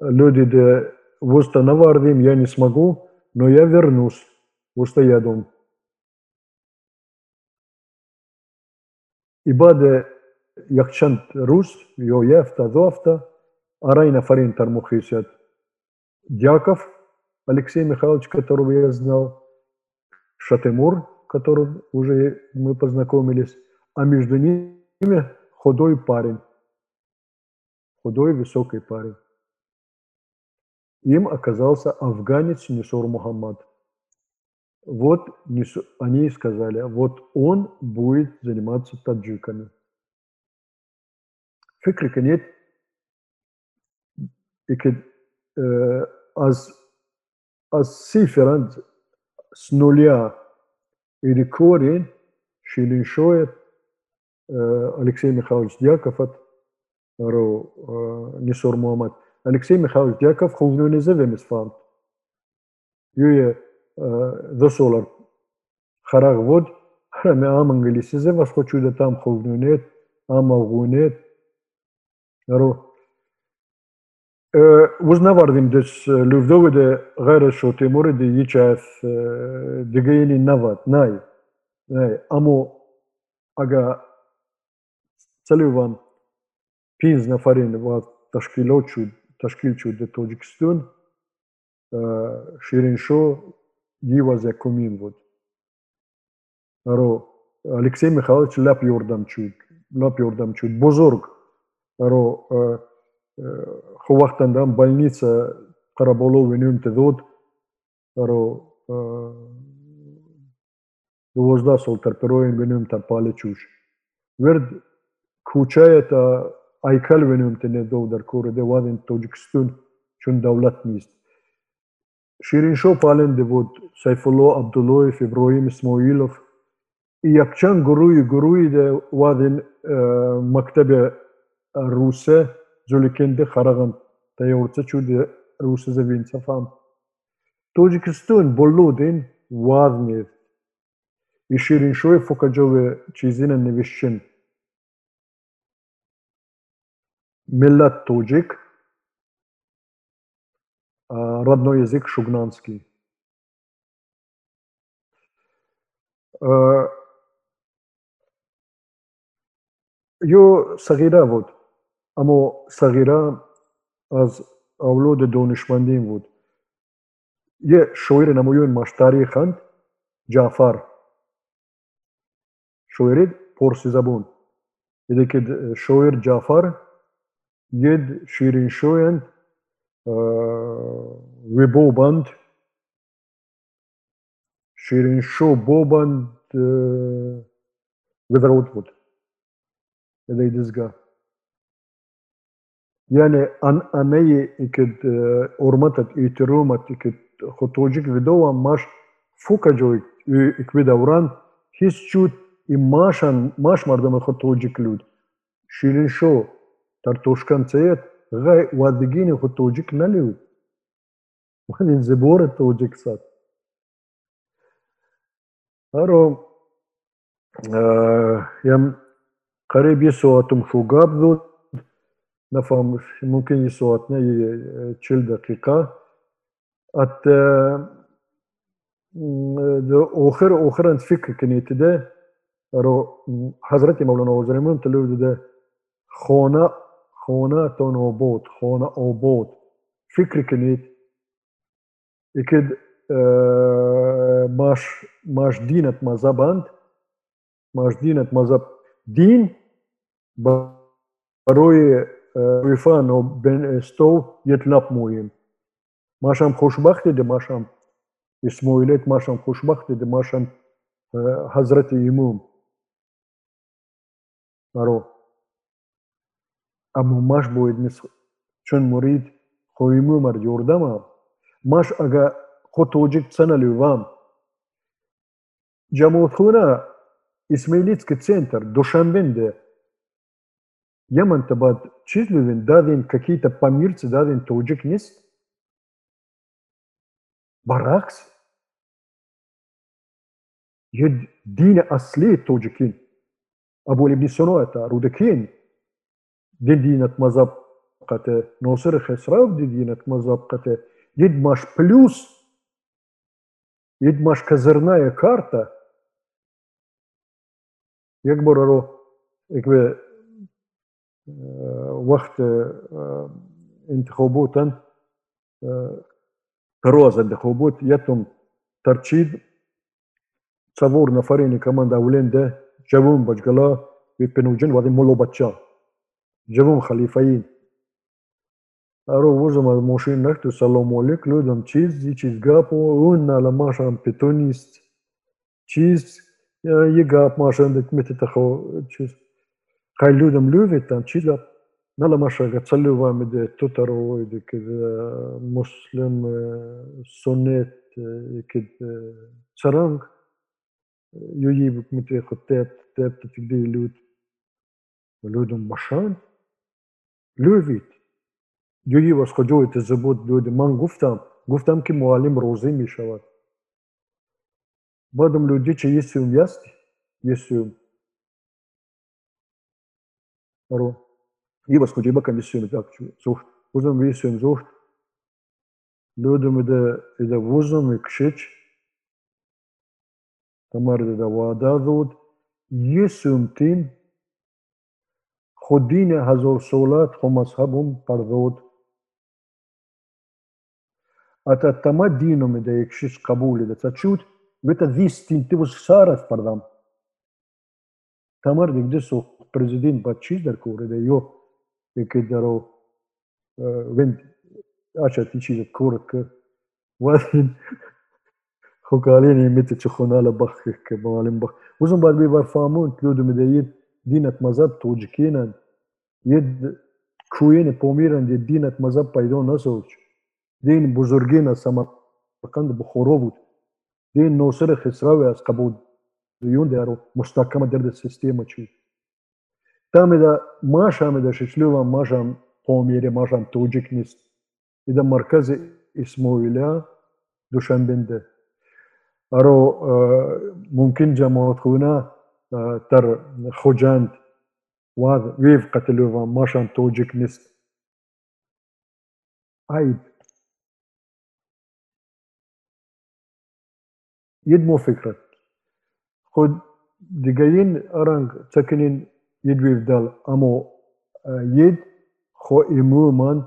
люди де вуста навардим я не смогу, но я вернусь. Вуста я дом. Ибаде яхчант рус, йо ефта дофта, арайна фарин тармухисят. Дяков Алексей Михайлович, которого я знал, Шатемур, которым уже мы познакомились, а между ними худой парень, худой высокий парень. Им оказался афганец Нисур Мухаммад. Вот они сказали, вот он будет заниматься таджиками. you could, uh, as, as seafarant, Snolia или Кори, Шилиншоет, Алексей Михайлович Дьяковат, Нисур Мухаммад. Алексей Михайлович Дьяков хулнуни зевемис фанд. Юе за солар хараг вод, храме ам англиси зе, вас хочу да там хулнунет, ам авгунет. Наро وزنەواردیم ده لوڤدەوەدە غەرە شۆتێمۆرەدە هیچ دگەیلی نواد نای ئەمۆ ئەگە سەلوان پێنج نەفرین وا تەشکیلۆ چوو تەشکیل چوو دە تۆجیکستون شیرینشۆ دیوەزە کومین بود ئەرۆ ئەلکسی میخاڵ لەپ یۆردەم چوت لەپ یۆردەم چوت چو بزرگ ئەرۆ خو وختن دام بلنيسا قربولو ونيوم تذود رو دوازده سال تر پروین ونيوم تر پاله چوش ورد کوچه تا ایکل ونيوم تنه دو در کور ده وادن توجکستون چون دولت نیست شیرین شو پالن ده بود سیف الله عبدالله ابراهیم اسماعیلوف یکچن گروهی گروهی ده وادن مکتب روسه Жөлекенде қараған таяурца чуде русы завинца фам. болу болудин вазнев. И шириншой фокаджове чизина невещен. Миллат тоджик, родной язык шугнанский. Yo сагида, вот. اما صغیرا از اولاد دانشمندین بود. یه شاعر نمایون مشتری خند جعفر. شاعری پرسی زبون یعنی که شاعر جعفر ید شیرین شویند و بوبند شیرین شو بوبند ویدرود بود. یعنی دزگاه يعني أنا إكد أورمتت إيترومت إكد خطوجك فيدوا ماش فوكا جوي إكبدا وران هيس شوت إماشان ماش مردم خطوجك لود. شيرين شو ترتوشكان تيت غاي وادقيني خطوجك نلود وانين زبورة توجك سات أرو آه يم قريب يسواتم شو قابضو نفهم ممكن يصوتنا 40 دقيقة ات آخر انت فکر کنید ده رو حضرت مولانا وزرمون تلو ده خانه خانه تان آباد خانه آباد. فکر کنید اکد ماش ماش دینت مذهبند ماش دینت مذهب دین. برای рифано бенэстов етлаб муим машам хушбахт иди машам. Исмоилет машам хушбахт иди машам э, ҳазрати имом аро. Аммо маш боид чун мурид хоимумар ёрдамам маш ага хо тоҷик саналивам ҷамоатхона исмаилитский центр душанбенде Yaman tabat çizlüvün davin какие-то помирцы, davin tocik nist. Baraks. Yed dine asli tocikin. Abu ibn Sino это а рудаkin. Дин динат мазаб кате носыр хесрав динат мазаб кате. Едмаш плюс. Едмаш козырная карта. Як бороро, як ви وقت انتخابات روز انتخابات يتم ترتيب تصور نفرين كمان دولين ده جابون بجلا بيبنوجن وادي مولو بچا جابون خليفين ارو وزم الموشين نكتو سلام عليك لودم چیز زي چیز گاپو اون على ماشان بتونيست چیز يگاپ ماشان دك متتخو چیز خيلودم لوفيتان چیز نلا ماشا تصلوا مد توترو كذا مسلم سنت كذا سرنگ يجيبك متى خطات تاب تتقدي لود لودم مشان لوفيت يجي واس خجوه تزبوت لود من گفتم گفتم که معلم روزی می شود بعدم لودی چه یسیوم یستی یسیوم ارو يبقى سكوجي بقى نسيوم ذاك زوحت وزن ويسيوم زوحت لودم إذا إذا وزن يكشيش تمر إذا وادا ذود يسيوم تين خودين هزار سولات خو مذهبهم پردود أتا تما دينهم إذا يكشيش قبول إذا تشوت بيتا ذيس تين تبوس سارت پردام تمر prezident Batçizler korede yo peki daro vend aşa tiçi korek vadin hokaleni mete çukhonala bakhik ke malim bakh uzun bar bir var famun tludu medeyin dinet mazab tujkinan yed kuyeni pomiran diye dinet mazab paydo nasıl olacak? دین بزرگین از سمرقند بخورو بود دین نوصر خسراوی از قبول دیون دیارو مستحکم درد سیستم چی السيستم چي Там da maşam da şişlüva maşam pomiri maşam tujiknist. İda merkezi İsmaila Duşanbe'nde. Aro mümkün cemaat khuna tar khujand وهذا ويف قتلوها ماشان توجيك نست عيب يدمو فكرة خد دقاين أرانك ساكنين едвивдал аммо ед хо имуман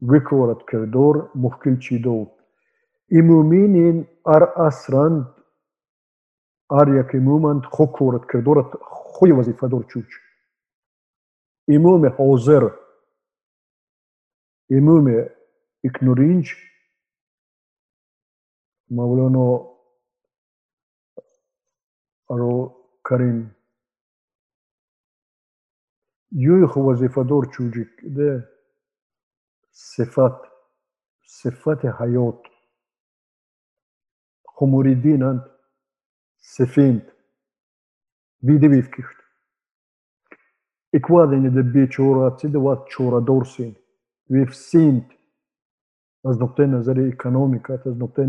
викорат кардор мушкил чидо имуминин ар асранд ар як имуманд хо корат кардорат хои вазифадор чуч. Имуми ҳозир имуми игноринч мавлоно ро карим. يوخ وظيفة دور چوجيك ده صفات صفات حياة خموري دين أنت سفينت بيدي بيفكشت إكوادين ده بي چورا تسيده وات چورا دورسين ويف سينت از نقطه نظر اکانومیکات از نقطه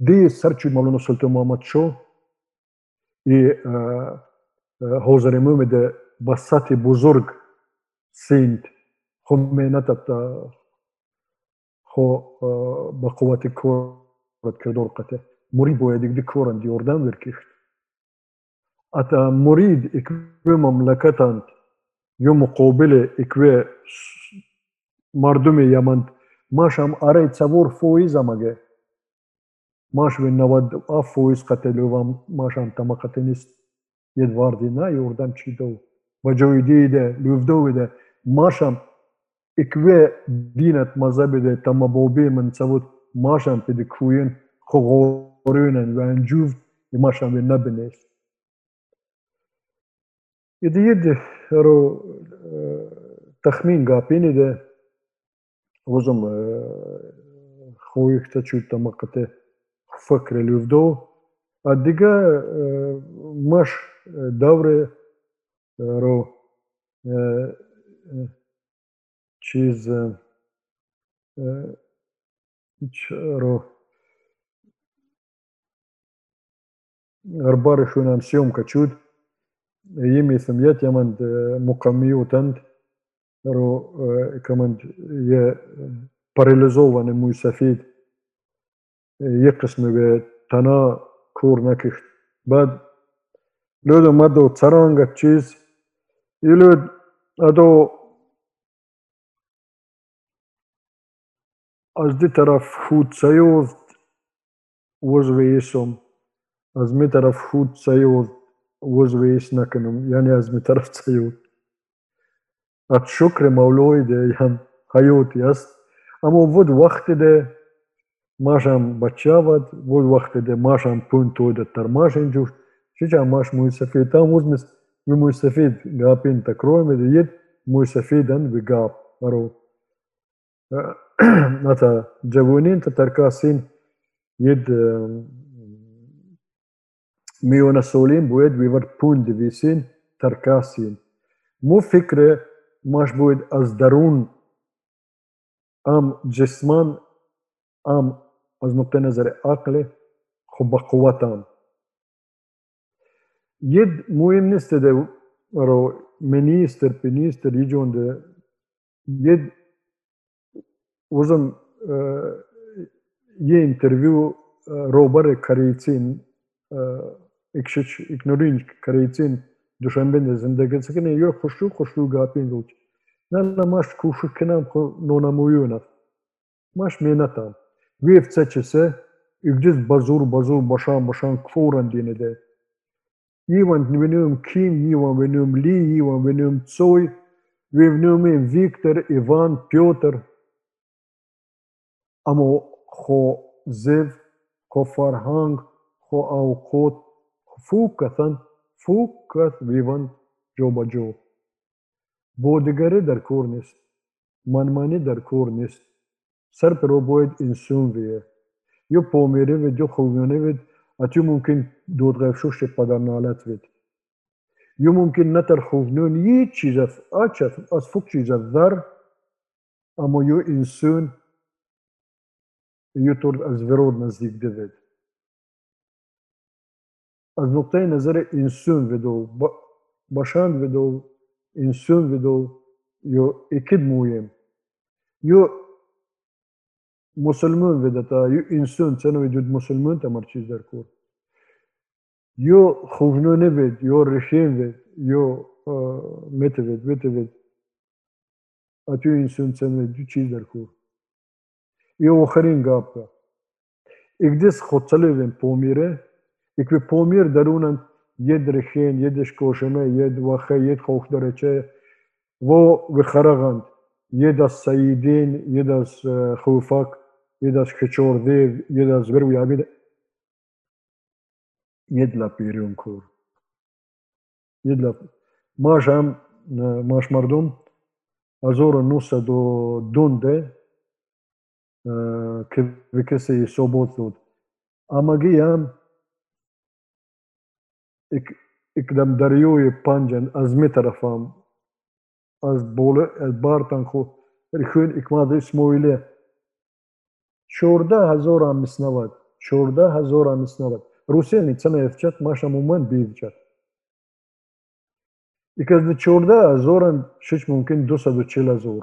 د سرچو مولانا سلطان محمد شو и ҳозири мумида ба сатҳи бузург синд хо менатата хо ба қуввати корат кирдор қате мурид бояд икди коранд ёрдам веркишт ата мурид икве мамлакатанд ё муқобили икве мардуми яманд машам арай цавор фоизамаге فویز مگه ماش به 90 فویز قتلوام ماشم تما قتنیست ید واردی نه یوردم چی دو و جوی دیده لوفدو ده ماشم اکوه دینت مذهب ده تما بوبی من سبود ماشم پید کوین خو غورونن و انجوف ماشم факрелю а аддига э, маш э, давре э, ро чиз ро. Арбары шунан съемка чуд ими семьят яманд муками утанд ро команд я парализованный мой софит یک قسمی به تنها کور نکشت بعد لود اومد و سرانگ چیز ای لود ادو از دی طرف خود سیوز وزویسم از می طرف خود سیوز وزویس نکنم یعنی از می طرف سیوز ات شکر مولوی ده یم حیاتی است اما ود وقت ده ماشام بچاوت ود وقت ده ماشام پونتو ده تر ماشين جوش شجع ماش موي سفيد تام وزمس موي سفيد قابين تكروي ده يد موي سفيدن بقاب مرو Ata Javunin tatarkasin jed ميونا سولين بويد بيفر بون ديفيسين تركاسين مو فكرة ماش بويد از درون ام جسمان عام از نقطه نظر عقل خب با قوت هم ید مهم نیست ده رو منیستر پینیستر یه جونده ید وزم یه انترویو روبر کاریتین اکشش اکنورینج کاریتین دوشنبه زندگی سکنه یا خوشو خوشو گاپین گوچ نه نه ماش کوشو کنم خو نونمویونه ماش مینتم Вие в ЦЧС и гдез базур, базур, башан, башан, кфоран динеде. Иван венюм Ким, Иван венюм Ли, Иван венюм Цой, ve vnumi Виктор, Иван, Петр. Амо хо зев, хо фарханг, хо аукот, фукатан, фукат виван джобаджо. Бодигари дар кор нест, манманӣ дар кор нест. باید انسان ویه یو پومیری وید یو خوبیانه وید اتیو ممکن دود غیفشوش پدر نالت وید یو ممکن نتر خوبنون یه چیز از فوق چیز در اما یو انسان يطرد الزفيرود نزدیک دوید از نقطه نظر انسان ودو باشان ودو انسان ودو یو اکید مویم یو musulmân vedeta în sunt să nu vedut musulmân te mărciți de cur. Eu huvnu ne ved, eu reșien ved, eu uh, mete ved, vete ved. Atiu în sunt să nu vedut ci de cur. Eu o hărin gapă. Igdis hoțălevim pomire, ikvi pomir darunën jed reqen, jed shkoshme, jed wahe, jed xohdareqe, vo vë kharagant, jed as Saidin, jed as Khufak, jedan škećor dev, jedan zvrvja, jedla pirjon kur. Jedla. Maš am, maš mardum, azora nusa do dunde, e, kese i sobotnut. Ama gijam, ik, ikdam darjuje panđen, az mitarafam, az bole, el bartan ko, rikun er ikmada ismoile, 14000 амиснавад 14000 амиснавад русияни цена вчат маша момент бивчат и казда 14000 шуч мумкин 240000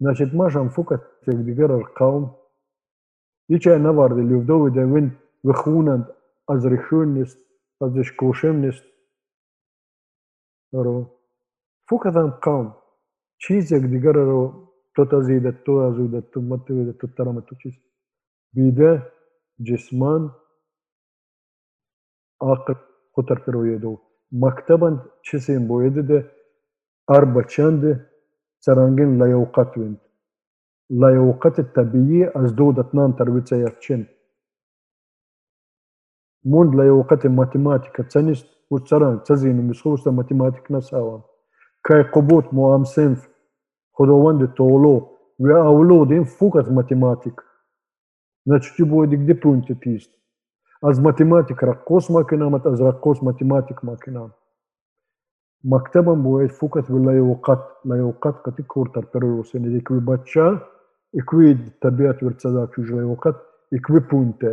значит машам фукат тегдигарар қавм. Ичай наварди левдовида вин вихунанд. Азрешенность азешкошенность ро фукатам қавм. Чиз ягдигараро Tot ajuda, tu ajuda, tu mă tu ajuda, tu tarama, tu çiz. Bide cisman عاقل خطر پرویدو مکتبن چیزیم بویده ده اربا چند سرانگین لیوقت ویند لیوقت طبیعی از دو دتنان ترویچه یفچین موند لیوقت ماتماتیکا چنیست و سران چزینم بسخوستا ماتماتیک نساوام کای قبوت موام سنف خداوندت تۆلۆ وێ ئەولۆ دێن فوکەت مەتیماتیک نەچتی بۆ دیگدە پونتی پیست ئەز مەتیماتیکرا قۆس ماکەنامەت ئەزرا قۆس مەتیماتیک ماکەنام مەکتتەبم بۆیت فوکەت لە یوقەت لە یوقەت قەتی کورتەر پەرۆسێنێک بەچە ئیکوید تەبیات ورچەدا کوژلە یوقەت ئیکوی پونتە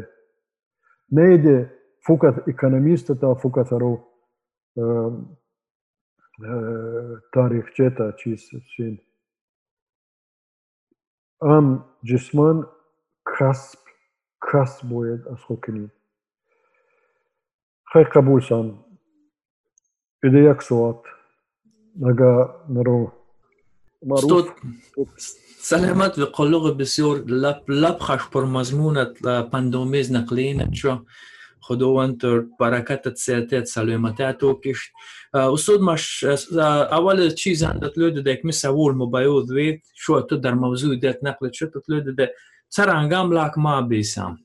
نەیدێ فوکەت ئیکەنەمیستە تا فوکەتەرەوە تاریخچێتە چیسین çin. Am cisman kasb kasb boyed az xokini. خير قبول سان إذا يكسوات نجا نرو معروف سلامت و قلوق بسیار لب لب خش پر مضمونت پندومیز نقلین چو خداوند تر برکتت سیرتت سلامتت و کشت استاد مش اول چیز اندت لود دک می سوال مبایود وید شو تو در موضوع دت نقل شو تو لود ده سرانگام لاک ما بیسام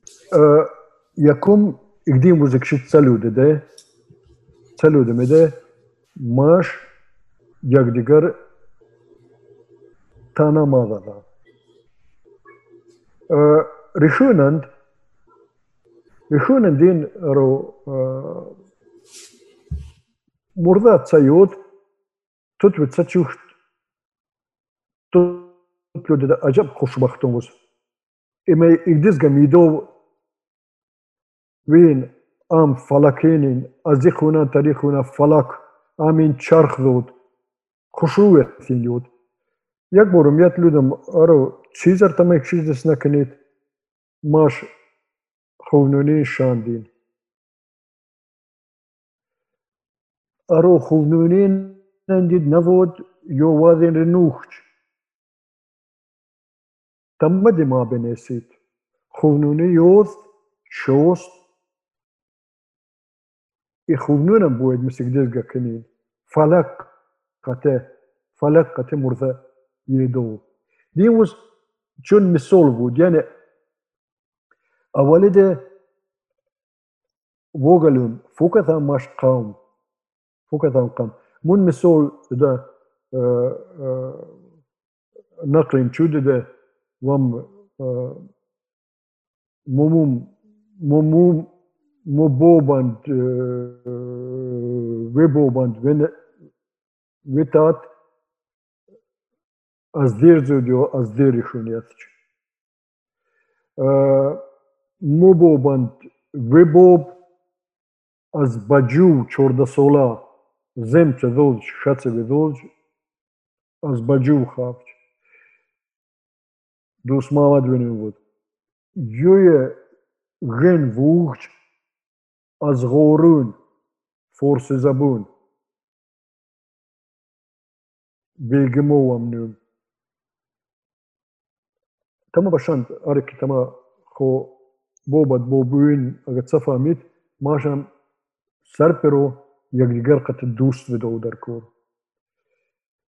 یکم اقدیم موزیک شد سلود ده سلود مده ماش یک دیگر Мишунин динро э, мурдат сайёд тут витса чухт тут людида аҷаб хушбахтон буз има игдизга мидов вин ам фалакенин аз и хуна тари хуна фалак амин чарх дод хушрувятин ёд як борум ят людам аро чизартамек чиздес накунед маш خونونی شاندین ارو خونونی نندید نەندید یو وادین رنوخت تەممەدی ما بنێسیت شوست. ای خونونم ی خونونە بۆیت مسک فلق فەلەک فلق فەلەک قەتە یه دو. دیوز چون مثال بود یعنی أولد vogëlum, fuket e mashkam, fuket e mkam. Mund me sol dhe në krejmë qyde dhe mumum, e, mumum, më bobant, e, ve bobant, ve tat, as dherë zë djo, e, as dherë. чорда сола земче долж шаце ведолж аз баджу хавч дус мавад венен вот юе ген вухч аз горун форсе забун bilgimowam num tama bashant arik tama kho bobad bobuin aga tsafamit masham sarpero yagdigar qat دوست بدو دركور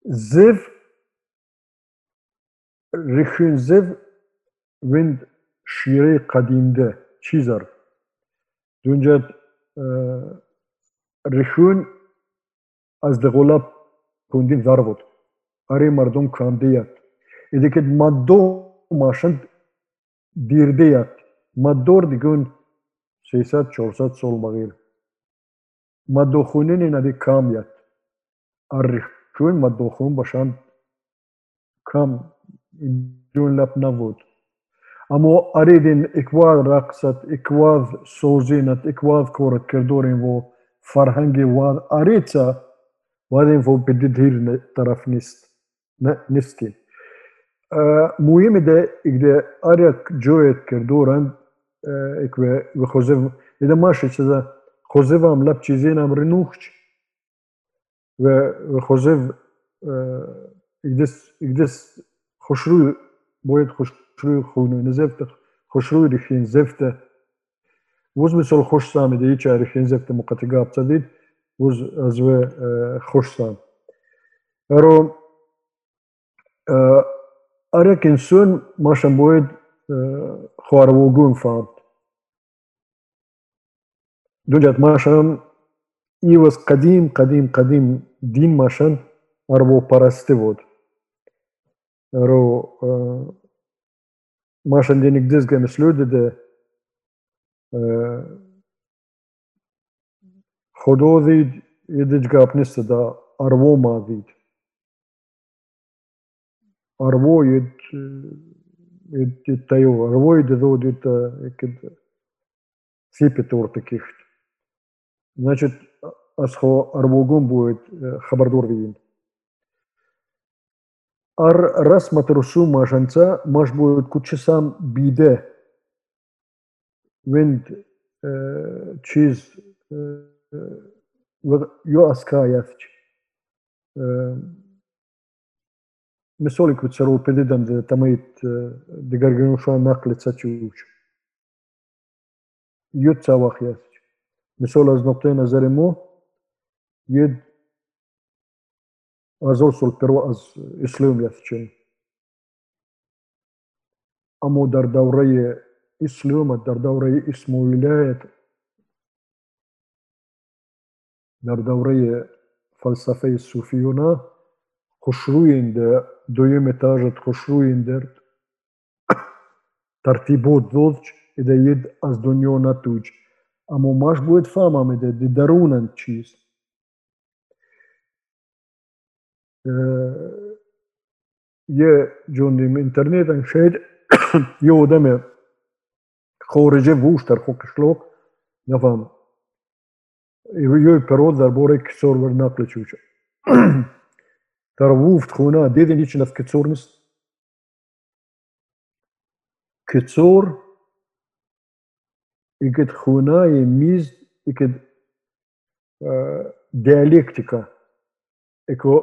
زيف ريخين زيف ويند شيري قديم ده چيزر دونجات ريخون از دغولاب كوندين ضربت اري مردم كانديات اذا كد مادو ماشند ديرديات مادور ديگون سيسات ма дор дигун 300-400 сол мағир ма дохунини наби кам як. Аррихун ма дохун башан кам. Дун лап навуд аммо аридин икваз рақсат икваз созинат икваз корат кардорин во фарҳанги вад арица вадин во бидидир тараф нест нестки э, муҳими де игде аряк ҷоет кардоранд وخوزف إذا ماشي كذا خوزف هم لب چیزین هم رنوخش و خوزف إقدس إقدس خوشروي باید خوشروي خونو نزفت خوشروي رخين زفته وز مثل خوش سامي ده يچه رخين زفته مقتقاب تدید وز ازوه خوش سام ارو Arekinsun ماشان باید خواروگون فاد دولت ماشم ای وز قدیم قدیم قدیم دین ماشن اربو پرستی بود رو ماشن دینک دزگه مسلوده ده خودو دید یدیج گاب نیست ده اربو ما دید اربو ید ید تایو اربو ید دو دید سیپی تور تکیخت значит, асхо арвугум будет э, хабардур видим. Ар раз матерусу мажанца, маш будет кучесам биде. Винд э, чиз э, ю аска яфч. Мисолик вот сару педидан тамайт дегаргануша наклица чуч. Ют савах яфч. Misola is not known as anymore. Yud as پرو از اسلام یافتیم اما در دوره إسلام در دوره اسم در دوره فلسفه الصوفيونة خشروين در دویم اتاجت خشروين در ترتیبو ذوج إذا ید أز دنیا توج etajet خوشرویندر ترتیبات دودج اده ید از دنیا نتوج اما ماش بود فهمامده دی درونن چیز یه جوندیم انترنت شاید یه آدم خارجه ووشتر خوکشلوک نفهم joj perod dar bore kësor vër nakle quqe. Tar wuft khuna, dedin i që në kësor nës. Kësor i këtë khuna i miz i këtë uh, dialektika. E ko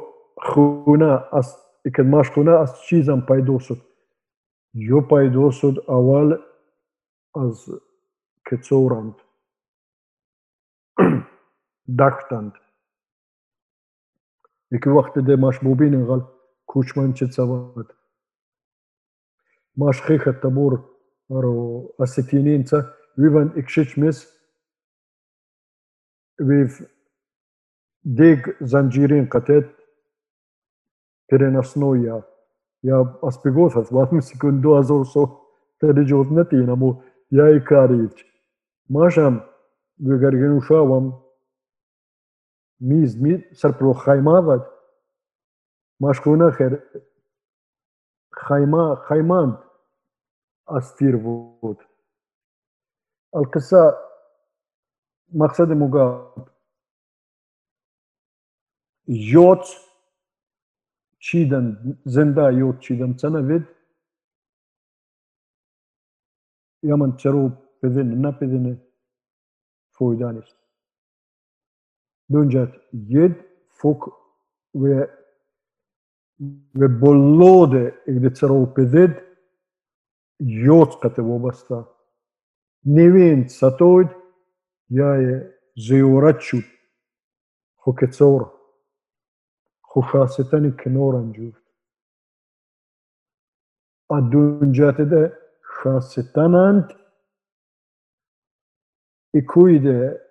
khuna as i këtë mash khuna as qizan pajdosut. Jo pajdosut aval as kësorant. داكتاند إكي وقت دي ماش موبين غال كوش منشت سواد ماش خيخة تبور ارو اسكينين تا we went Ikshishmis with Dig Zanjiri and Katet Terenasnoya. Ya aspigothas, what misikundu as also Terijot Neti in Amu Yaikarit. Masham, we got again Ushawam. khaima Mid Serpro Chaimavat. Mashkuna her Chaima Astirvot. القصه مقصد مقاب یوت چیدن زنده یوت چیدن سنه وید یمن چرو بدن نه بدن فویدانیست Dunjat jed fuk ve ve bollode de tsaro peded jot kate vobasta. Nevin satod yaye zeyoraçut huketsora huşasetani kinoran cürt. Aduncatede şasetanant ikuide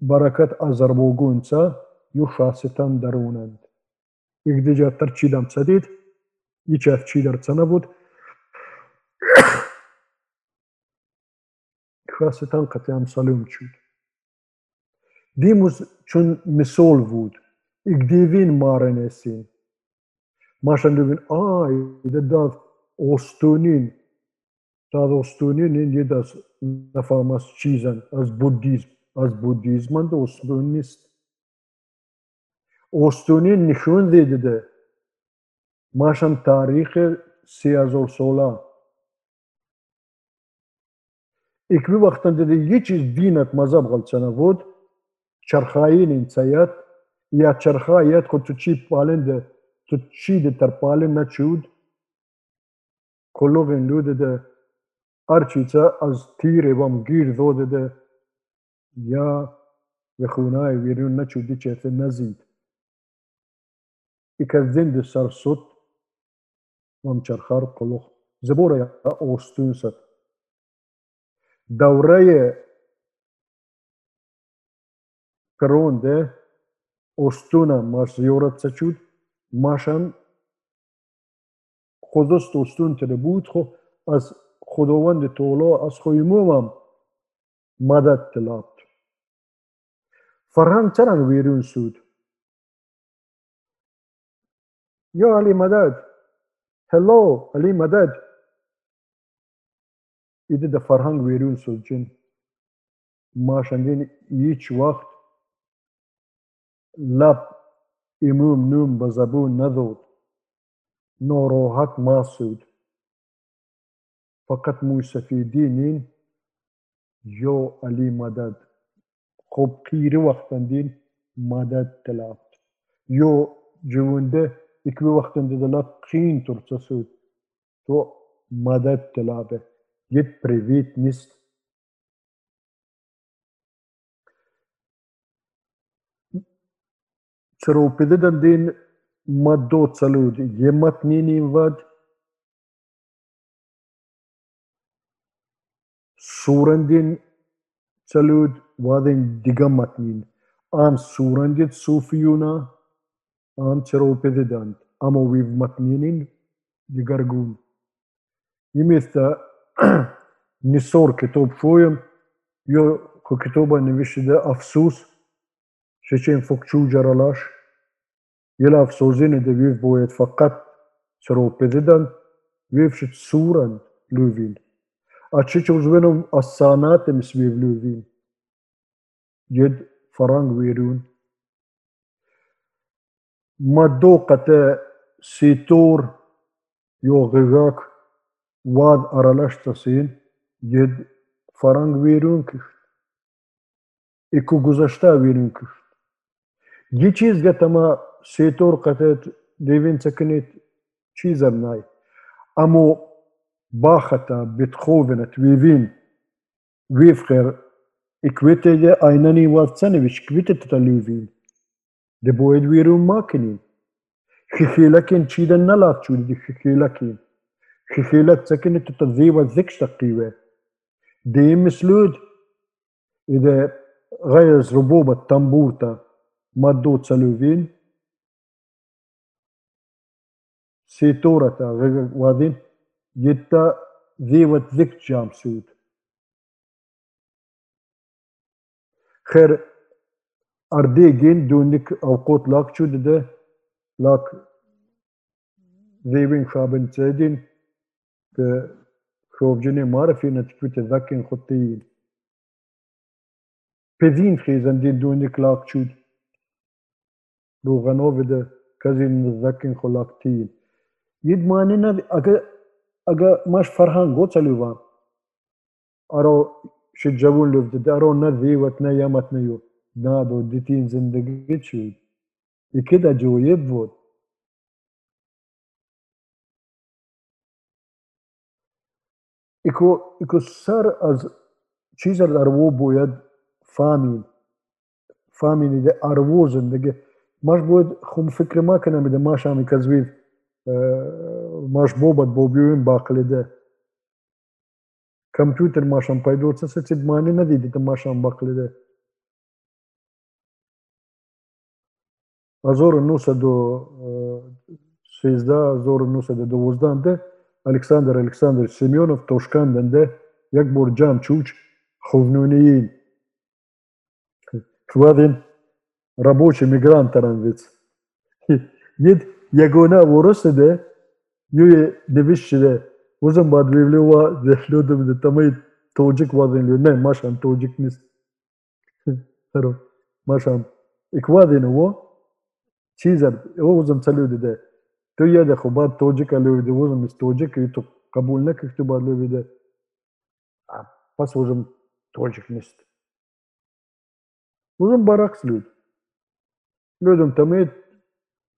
barakat azarbogunca yu şasetan darunant. İgdica tarçidam sadid, içer çidar canavut, کراستان قطعا سالوم چود دیموز چون مثال بود اگ دیوین مارنسین ماشان دوین آی ده داد اوستونین داد اوستونین این یه دست نفهم از چیزن از بودیزم از بودیزمان ده اوستون نیست اوستونین نشون دیده ده ماشان تاریخ سی هزار سولا یک بی وقت یه چیز دینت مذهب غلط شنا بود چرخایی نیم یا چرخاییت خود تو چی ده تو چی دی تر پالند نچود کلوگن لوده ده آرچیتا از تیره وام گیر داده ده یا یخونای ویرون نچودی چه تن نزید ای که زنده سر وام چرخار کلوخ زبوره یا آستون صد دوره کرونده استونه ماش زیورت سچود ماشم خودست استون تره بود خو از خداوند تولا از خویموم مدد تلابد فرهنگ چرن ویرون سود؟ یا علی مدد. هلو علی مدد. ایده د فرهنګ ویرون سوچن ماشندین هیچ وقت لب اموم نوم به زبون نداد ناراحت مسعود فقط موی سفیدینین یا علی مدد خب قیری وقتندین مدد تلافت یا جوونده ikvi waqtinde de la qîn turca sud to medet yet privît nist Seropididen din maddo salud yemat ninin vad surandin salud vadin digamatnin am surandit sufiyuna am seropididen ama viv matninin digargun несор китоб шоем, ё ко китоба невишиде афсус, шечен фокчу джаралаш, ела афсузини де вив боет факат сропедидан, вив шит суран лувин. А чичи узвеном ассанатем свив лувин. Jed farang virun. Maddo kate sitor jo gëgak Vad aralasht të sin, gjed farang virën kështë. E ku guzashta virën kështë. Gjë qizga të ma setor këtët devin të kënit qizër. Amo bahata, bitkovin, të vivin, vifkër, e kvetege aynani vartsaneviç kvetet të livin. Dhe bojed virën makinin. Xixi lakin nalat çudi xixi. خفيلات سكنت تتذيب ذيك تقيوات ديم مسلود إذا غيرز ربوبة تنبوتا مدوت سلوفين سيتورة وادين جتا ذيوة ذيك جامسود خير أرديجين دونك أو قوت لاك شو ده لاك ذيبين خابن تادين ك خوفجني معرفين تكوت ذكين خطيين بدين خيزن دين دونك لاك شود روغنوف ده كزين ذكين خلاقتين يد ماننا اگه اگه ماش فرهان گو چلوان ارو شجبون لفت ده ارو نه ذيوت نه يمت نه يو نادو ديتين زندگی چود. يكده جو يبود اكو Ecco, ecco Sir az Cesar Arvo باید فهمید فهمید ده Arvo زندگی ماش باید خم فکر ما کنم ده ماش همی کزوید ماش بابت بابیویم باقلی ده کمپیوتر ماشم پیدا چه سه چید معنی ندیدی ده ماشم باقلی ده 1913 1912 Александр Александрович Семенов Тошканденде, як Борджам Чуч, Ховнюниин. Швадин рабочий мигрант аранвец. Yed yagona vorası de yuye devişçi de o zaman devli va dehlodum de tamayı tocik vadin lü ne maşan tocik nis. Hero maşan ikvadin o çizer o uzun çalıyordu de Ты яде хубат тоджик алевиде, өзім и. А пас өзім тоджик мест. Өзім барақ слюд. Людім тамет,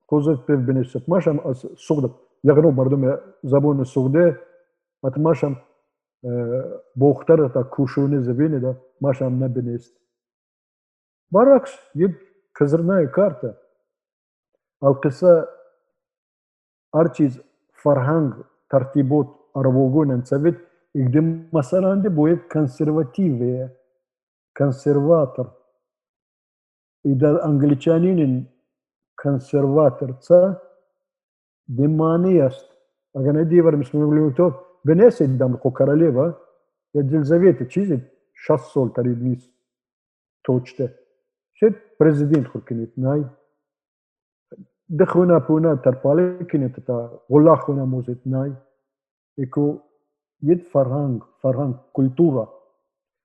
қозып пев бенешіп. Машам сұғдып. Яғыну مردم زبون ات ماشم та تا да, машам ماشم نبینیست یه козырная карта. القصه هر چیز فرهنگ ترتیبات arabogónen savit ikdi مثلا de باید konservative konservator ida anglicaninin konservatorca demani jest aga ne divar mislim to benese dam ko королева Елизавета чизит 6 sol taribnis toçte şey prezident hurkinit nay دخونا بونا ترپاله کنه تا غلا خونا موزت نای اکو Есть фарханг, фарханг, культура.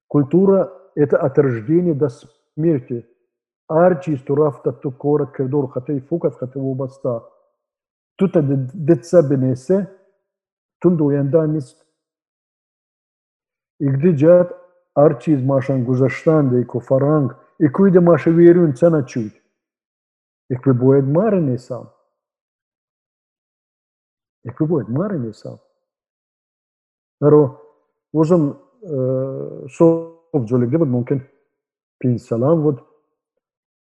Культура – это от рождения до смерти. Арчи стурафта тукора кердор хатей фукат хатей убаста. Тут детса бенесе, тунду янданist. И где джат арчи из машан гузаштанда и кофаранг, и куйде маша верюн цена чуть. equivoer de mărele sau. Equivoer de mărele sau. Dar uzum e, e, e, şov jolik debet mümkün. Pin selam vod.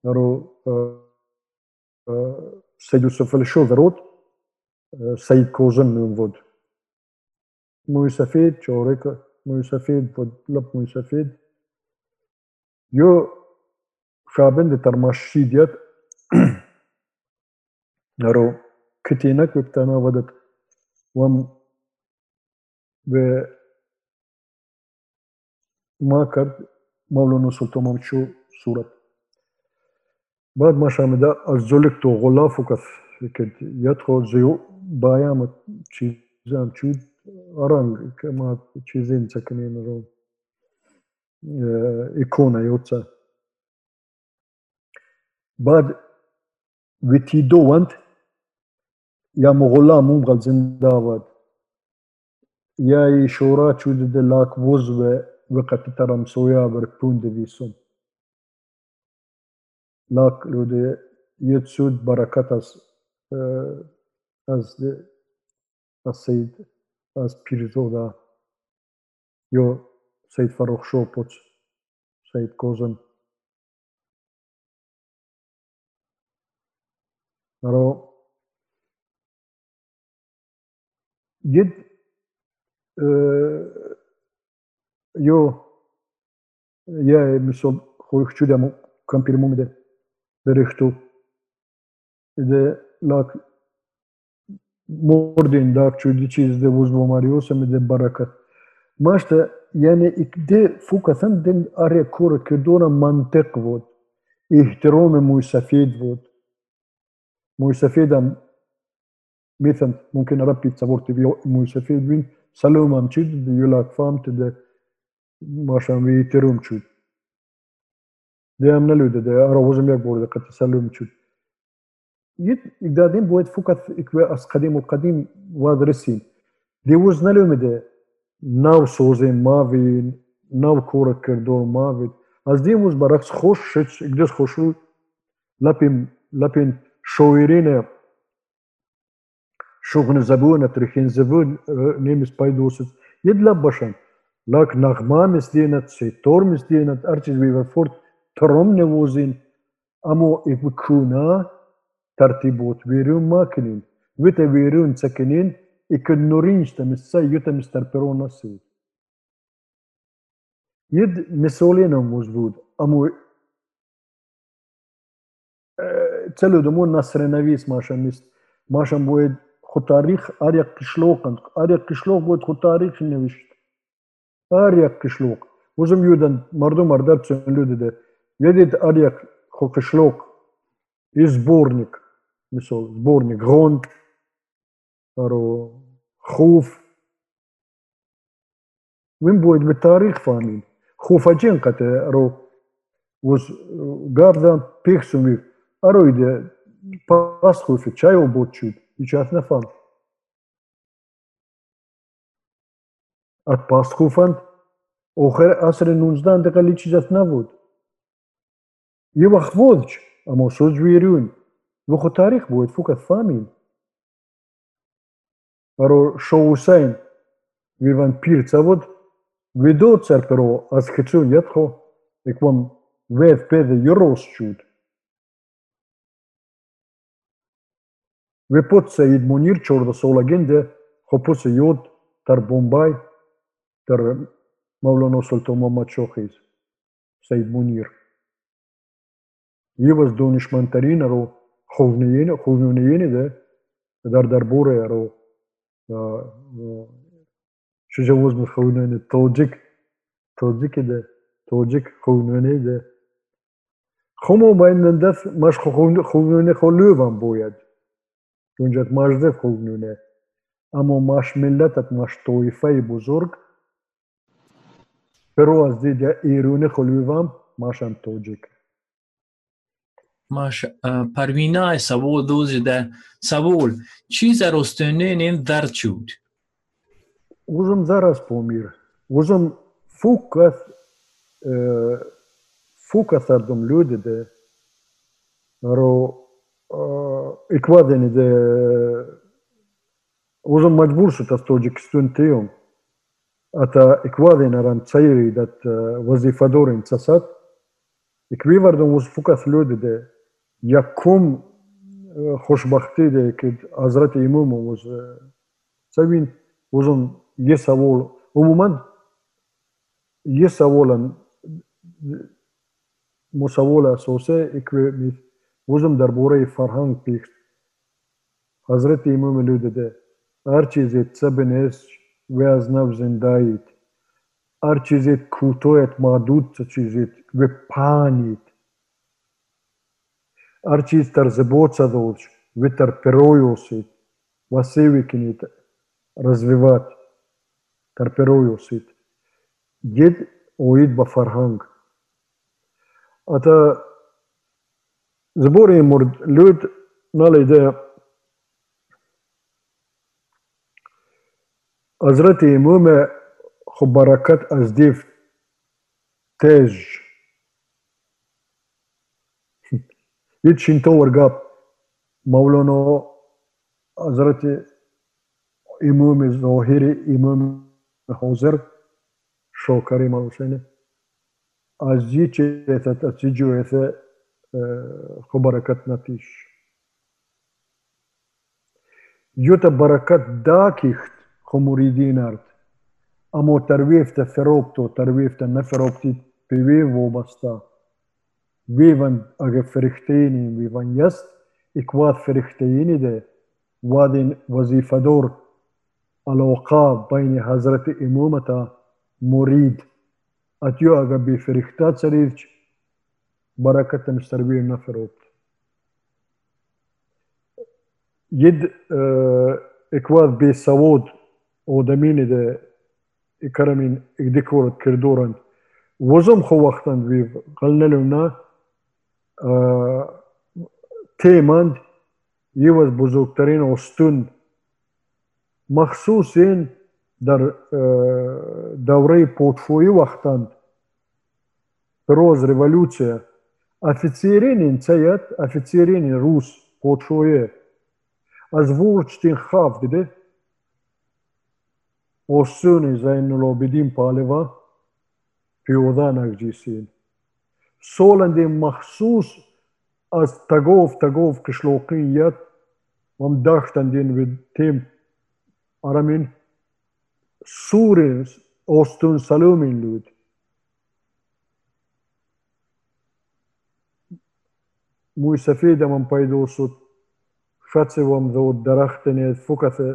Dar o seydu sefel şov verot. Seyd kozum müm vod. Mü sefid, çorek mü sefid, vod lap mü sefid. Yo şabende tarmaş şidiyat ترماشيديات aro كتينك وكتانا ودت. وم و ما کرد مولانا سلطان ممشو صورت. بعد ما شامده از زلک تو غلاف کف كد يدخل زي بايام چیزام چود arang كما چیزین سكنين رو ايقونة يوتسا بعد وتيدو وانت يا مغلا ممغل زنداباد يا شورا چود دلاك وزوه وقت ترم سویا بر پوند ویسم. لاک لوده یت سود برکت از از از سید از پیرزودا یو سید فروخ شو پوچ سید کوزن. رو جد jo e, jie visom hoikčiudėm kampirmumde beriktų. De lak mordin dak çudiçiz de vuzbo mariusa mi de barakat. Maşta yani ikde fukatan den are kur kedona mantık vod. İhtirame muysafid vod. Muysafidam مثلا ممكن ربي تصورت بيه مسافد وين سلام هم چيد يلاك فهمت ده ماشان وی تروم چود ده هم نلوده ده آروزم یک برده قد تسلم چود يت إقدادين بويت فوكت إكوا أس قديم وقديم وادرسين دي وز نلومه ده ناو سوزين ماوي ناو كورة كردور ماوي از دي وز برعكس خوش شش إقداس خوشو لپين Şoğunuza ne tırıkınıza bu neyimiz payda olsun. Yedla başan. Lak nağma mizdiyenet, şeytor mizdiyenet, erçiz bir ve fort trom nevozin. Ama ekbi kuna tertibot veriyon makinin. Vete veriyon çekinin. Ikin nurin işte missa yuta misterperon nasıl. Yed misolina muzbud. Ama целую думаю, нас ренавис машам мист. Машам будет Хутарих аряк кишлокан. Аряк кишлок будет хутарих невишт. Аряк кишлок. Узем юдан марду мардапцен люди де. Едет аряк хокишлок. И сборник. Мисол, сборник. Гонт. Аро. Хуф. Вим будет бы тарих фамиль. Хуфачен кате аро. Уз э, гардан пихсумик. Аро иде. Пас хуфи. Чай обочут. ارو يدي باس خوفي تشاي وبوتشود يشاف نفهم От Пасхуфанд охер асре нунздан дека личизат навуд. Ева хводч, амо соз вирюн. Вохо тарих будет фукат фамин. Аро шоусайн виван пирцавод видо церперо аз хечу ятхо еквам вев педе юрос чуд. Вепотса Ve Said Munir çorda solagende hopus yod tar Bombay tar Mevlana Sultan Muhammad Shohiz Said Munir. Евас донишмантарина ро ховниене ховниене де дар дарбора ро шуҷа возму ховниене тоҷик тоҷики де тоҷик ховниене де хумо байндан даст маш ховниене холӯвам бояд Ancak mazde kulnune. Amo mash milletet mash toifej buzurg, pero az didja iruni xulvivam mash am toġik. Parvina e savol dozi da savol, qiza rostenenin dharçud? Uzum zaraz pomir. Uzum fukat e, fukat ardum ljudi de ro Эквадене де э, узам маҷбур шуд аз Тоҷикистон тиём. Ата Экваденарам цайри дат э, вазифадорин цасад. Эквивардам уз фукас люди де якум э, хушбахти де кид Азрати Имому уз савин узам е савол умуман е саволан мусавола асосе эквимит وزم در باره فرهنگ پیش حضرت امام لوده ده هر چیزی تسبن است و از نو زندایید هر چیزی کوتویت محدود چیزید و پانید هر چیز تر زبوت садович, витер перойосит, васивикнит, развивать, тер перойосит. Дед оид ба фарханг. Ата збори мурдлюд налида ҳазрати имоме хуб баракат аз див теж ичинтовар гап. Мавлоно ҳазрати имоми зоҳири имоми ҳозир шокари малусени аз ичетат аз иҷуэта ji çetet az ji cüete خو برکت نتیش یوتا برکت دا کیخت خو مریدین ارد اما ترویفت فروبتو ترویفت نفروبتی پیوی وابستا ويفن اگه فرختيني ويفن يست اكواد فرختيني ده. وادين وظيفة دور barakatten nefer oldu. Jed e, ekvad bej savod o da meni da ikaramin e, ikdikorat e, kirdoran وزم خو وختن وی قلنا لنا تیمند یو از بزرگترین استون مخصوصا در دوره پورتفوی وختند روز ریولوسیا Офицеринин цаят, офицеринин рус, подшое, аз вурчтин хав диде, осуни Зайнулобидин Палева, пиода нагжисин. Соланди махсус аз тагов тагов кишлоқият, мам дахтандин вид тем арамин, сурин, остун салумин люд. Muisef'i de më pa i dosut, shëtë vëm dhe u dërëhtën e fukat e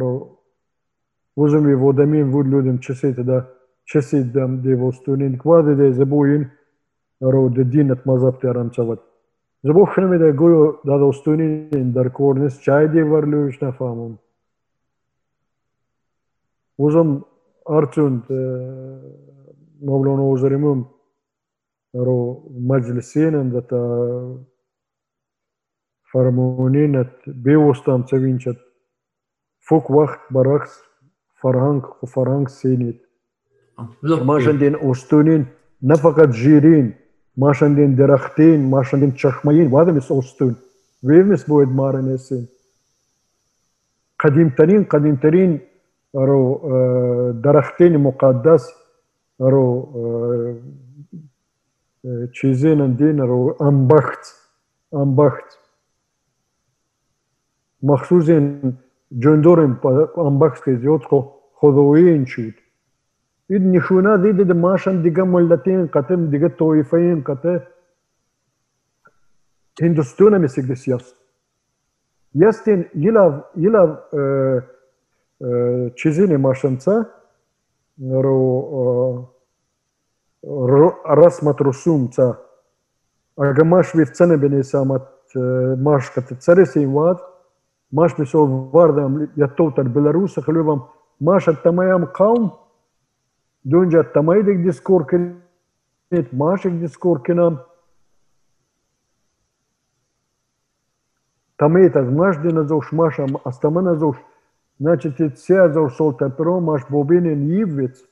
rë, vëzëm i vodemin vëd ludim qësit dhe qësit dhe më dhe vostunin kvadë dhe zëbujin rë dhe dinët mazap të rëmë qëvat. Zëbu shënëmi dhe gojo dhe dhe vostunin dërkornis qajdi vërlu ish në famëm. Vëzëm arqënd, më vlonë o zërimëm, مجلسين دتا فرمونينت بيوستام تسوينشت فوق وقت برعكس فرهنگ وفرهنگ سينيت ما جندين أستونين نه فقط جيرين ماشندين درختين ماشندين چشمين وادمس أستون ويمس بود مارنسين قديم ترين قديم ترين رو درختين مقدس رو që i zinë në dinë rrë ambakt, ambakt. Makhsuzin gjëndorin për ambakt këtë zjotë ko hodhojën qytë. Id një shuna dhe dhe mashën diga mëllatin këtë, diga të ojfajin këtë, Hindistan'a meslektaş yaz. Yastin yilav yilav çizini maşınca ro رسمة رسوم تا اگه ماش وی سنه بنی سامت ماش کت سرسی واد ماش بسو واردم یتوتر بلاروس خلوبم ماش التمام قوم دونجا التمايدك ديسكور كنت ماشك ديسكور كنام Тамейт аз мажди на зош маша, астама на зош. Значит, и все зош сол таперо маш бобинен ивец.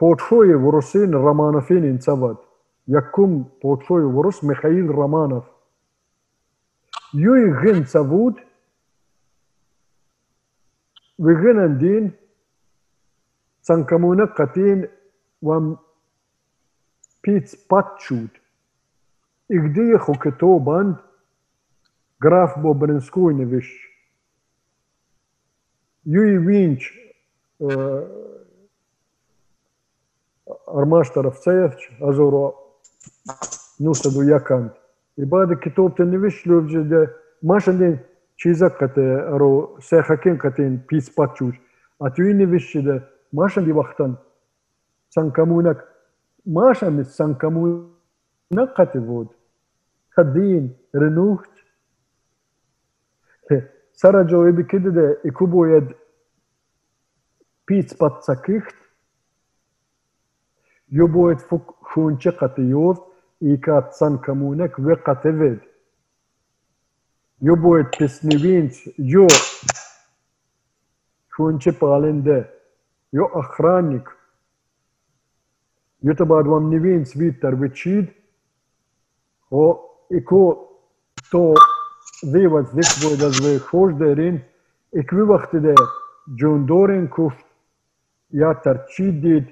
Портфой ворусин Романовин инцавад. Якум портфой ворус Михаил Романов. Юй гын цавуд. Вигынан андин Цанкамуна катин вам пиц патчуд. И где хокето банд граф Бобринской навещ. Юй винч э, armaştara fsayefç azoro nusadu yakant. И бады китопты невиш лövcü de maşandin çizak kate aro sehakin katin pis patçuş. Atüyü nevişçi de maşandi vaktan sankamunak maşamit sankamunak kati vod. Kadin renuht. Сараджо и бикиде де и кубоед пиц пацакихт يبو تفك خونشي قطيوز إيكا تسان كمونك ويقا تفيد يبو تسنوينش يو خونشي بالنده يو أخرانك يو تباد ومنوين سويتر وتشيد و إكو تو ذيوات ذيك بو دازوي خوش دارين إكوي وقت ده جوندورين كفت يا ترتشيد ديد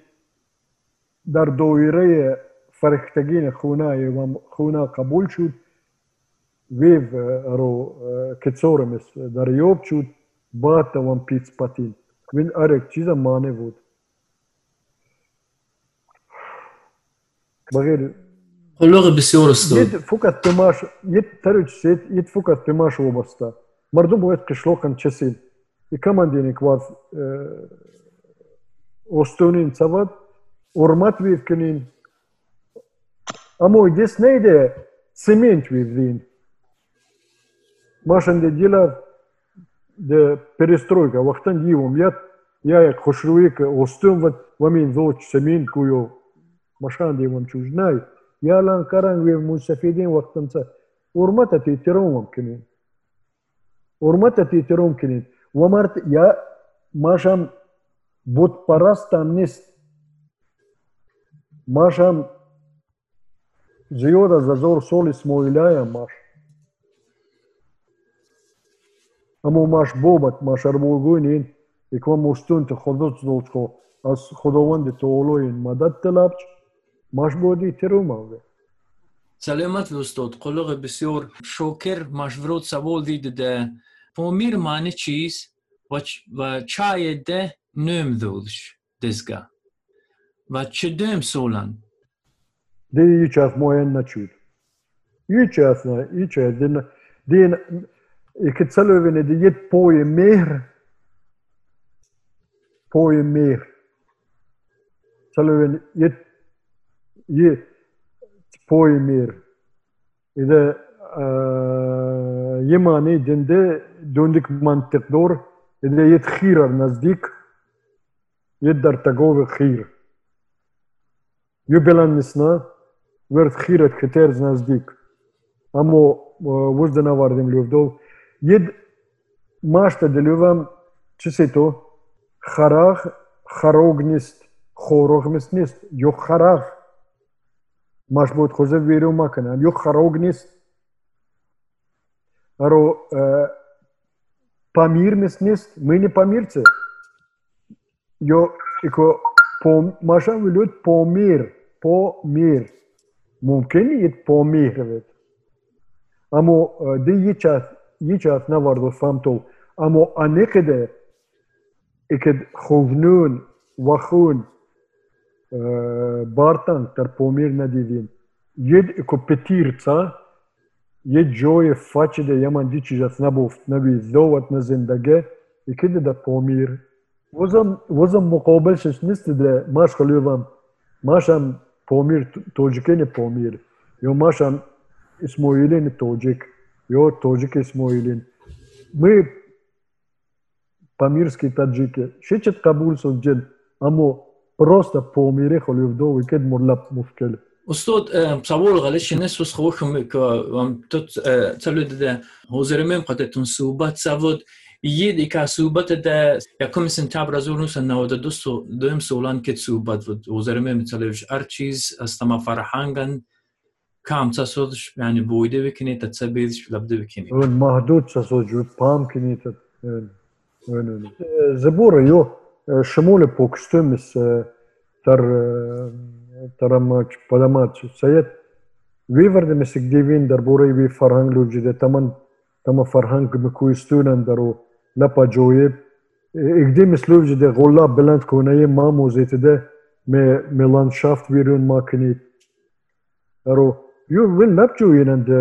i reje فرختگین خونه و خونه قبول شد ویو رو کتسورمس در یوب شد بات وان پیتس پاتین وین ارک چیزا مانه بود. بغیر بسيور ستو يد فوكت تماش يد ترج سيت يد فوكت تماش وبستا مردم وقت كشلوكن تشسين يكمان دينك واز ostoonin urmat we've А мой Disney de cement we've din. Машин де дела де перестройка. Вахтан дивом я я як хошруик остым вот вамин зоч семин кую машан дивом чужнай. Я лан каран ве мусафидин вахтанца. Урмата титером кини. Урмата титером кини. Вамарт я машам бот парастам нест نیست ماشم زیاد از هزار سال اسماعیلی ماش اما ماش بابت ماش اربوگوین این اکوا مستون زلچو از خداوند تعالی مدد طلبچ مشبودی تروماوه سلامت دوستات قلق بسیار شکر مشورت سوال دید ده پامیر معنی چیز و چای ده نم دولش دزگه و ce dăm solan? De ce af moyen naçut. Yiç afna, yiç din din ikitsalövene de yet poye mehr. Poye mehr. Salöven yet yet poye mehr. İde yemani dinde döndük mantık doğru. İde yet khirar nazdik. Yet dar tagovi khir. Юбелан несна, верт хират хетер зназдик. Амо э, вождана вардим лювдов. Ед машта делювам чисито харах харогнист хорогмист нест. Йо харах. Маш будет хозе верю макана. Йо харогнист. Аро э, памирмист нест. Мы не памирцы. Йо ико Пом, маша вылет помир. پومیر ممکن یت پومیر بود اما دی یچ از یچ از نوارد و اما آنکه ده. اکد خونون و خون بارتان تر پومیر ندیدیم. ید اکو پتیر تا ید جوی فاچه ده یمان دیچی جس نبوفت نبی زوات نزندگه اکد ده پومیر وزم وزم مقابلشش نیست ده. ماش خلوی وام Помир, тоджики не помир. Йо машан Исмоилин и тоджик. Йо тоджик Исмоилин. Мы памирские таджики. Кабул кабульсон джен. Амо просто помире холивдовый кед морлап муфкель. Устот псавол галеш не ус хохм ка вам тот цавлед де хозермем кадетун суба цавод jie i ka subat da ja komisim tabra zurnu sa na oda dusu dum solan ket subat o zarme mitalevj archiz astama farhangan kam ta yani boyda ve kine ta sabediş labda ve kine. Mahdut ta sodju pam kine ta ön ön. Zabora yo şamole pokstümüs tar taramach palamach sayet Вивардемесе где вин дарборей ви фарханг луджи де таман тама фарханг ме куистунан даро لپاجوی اگدیم سلوج ده غلا بلند کنه ما موزیت ده می ملانشافت ویرون ما کنید رو یو وین لپجوینن ده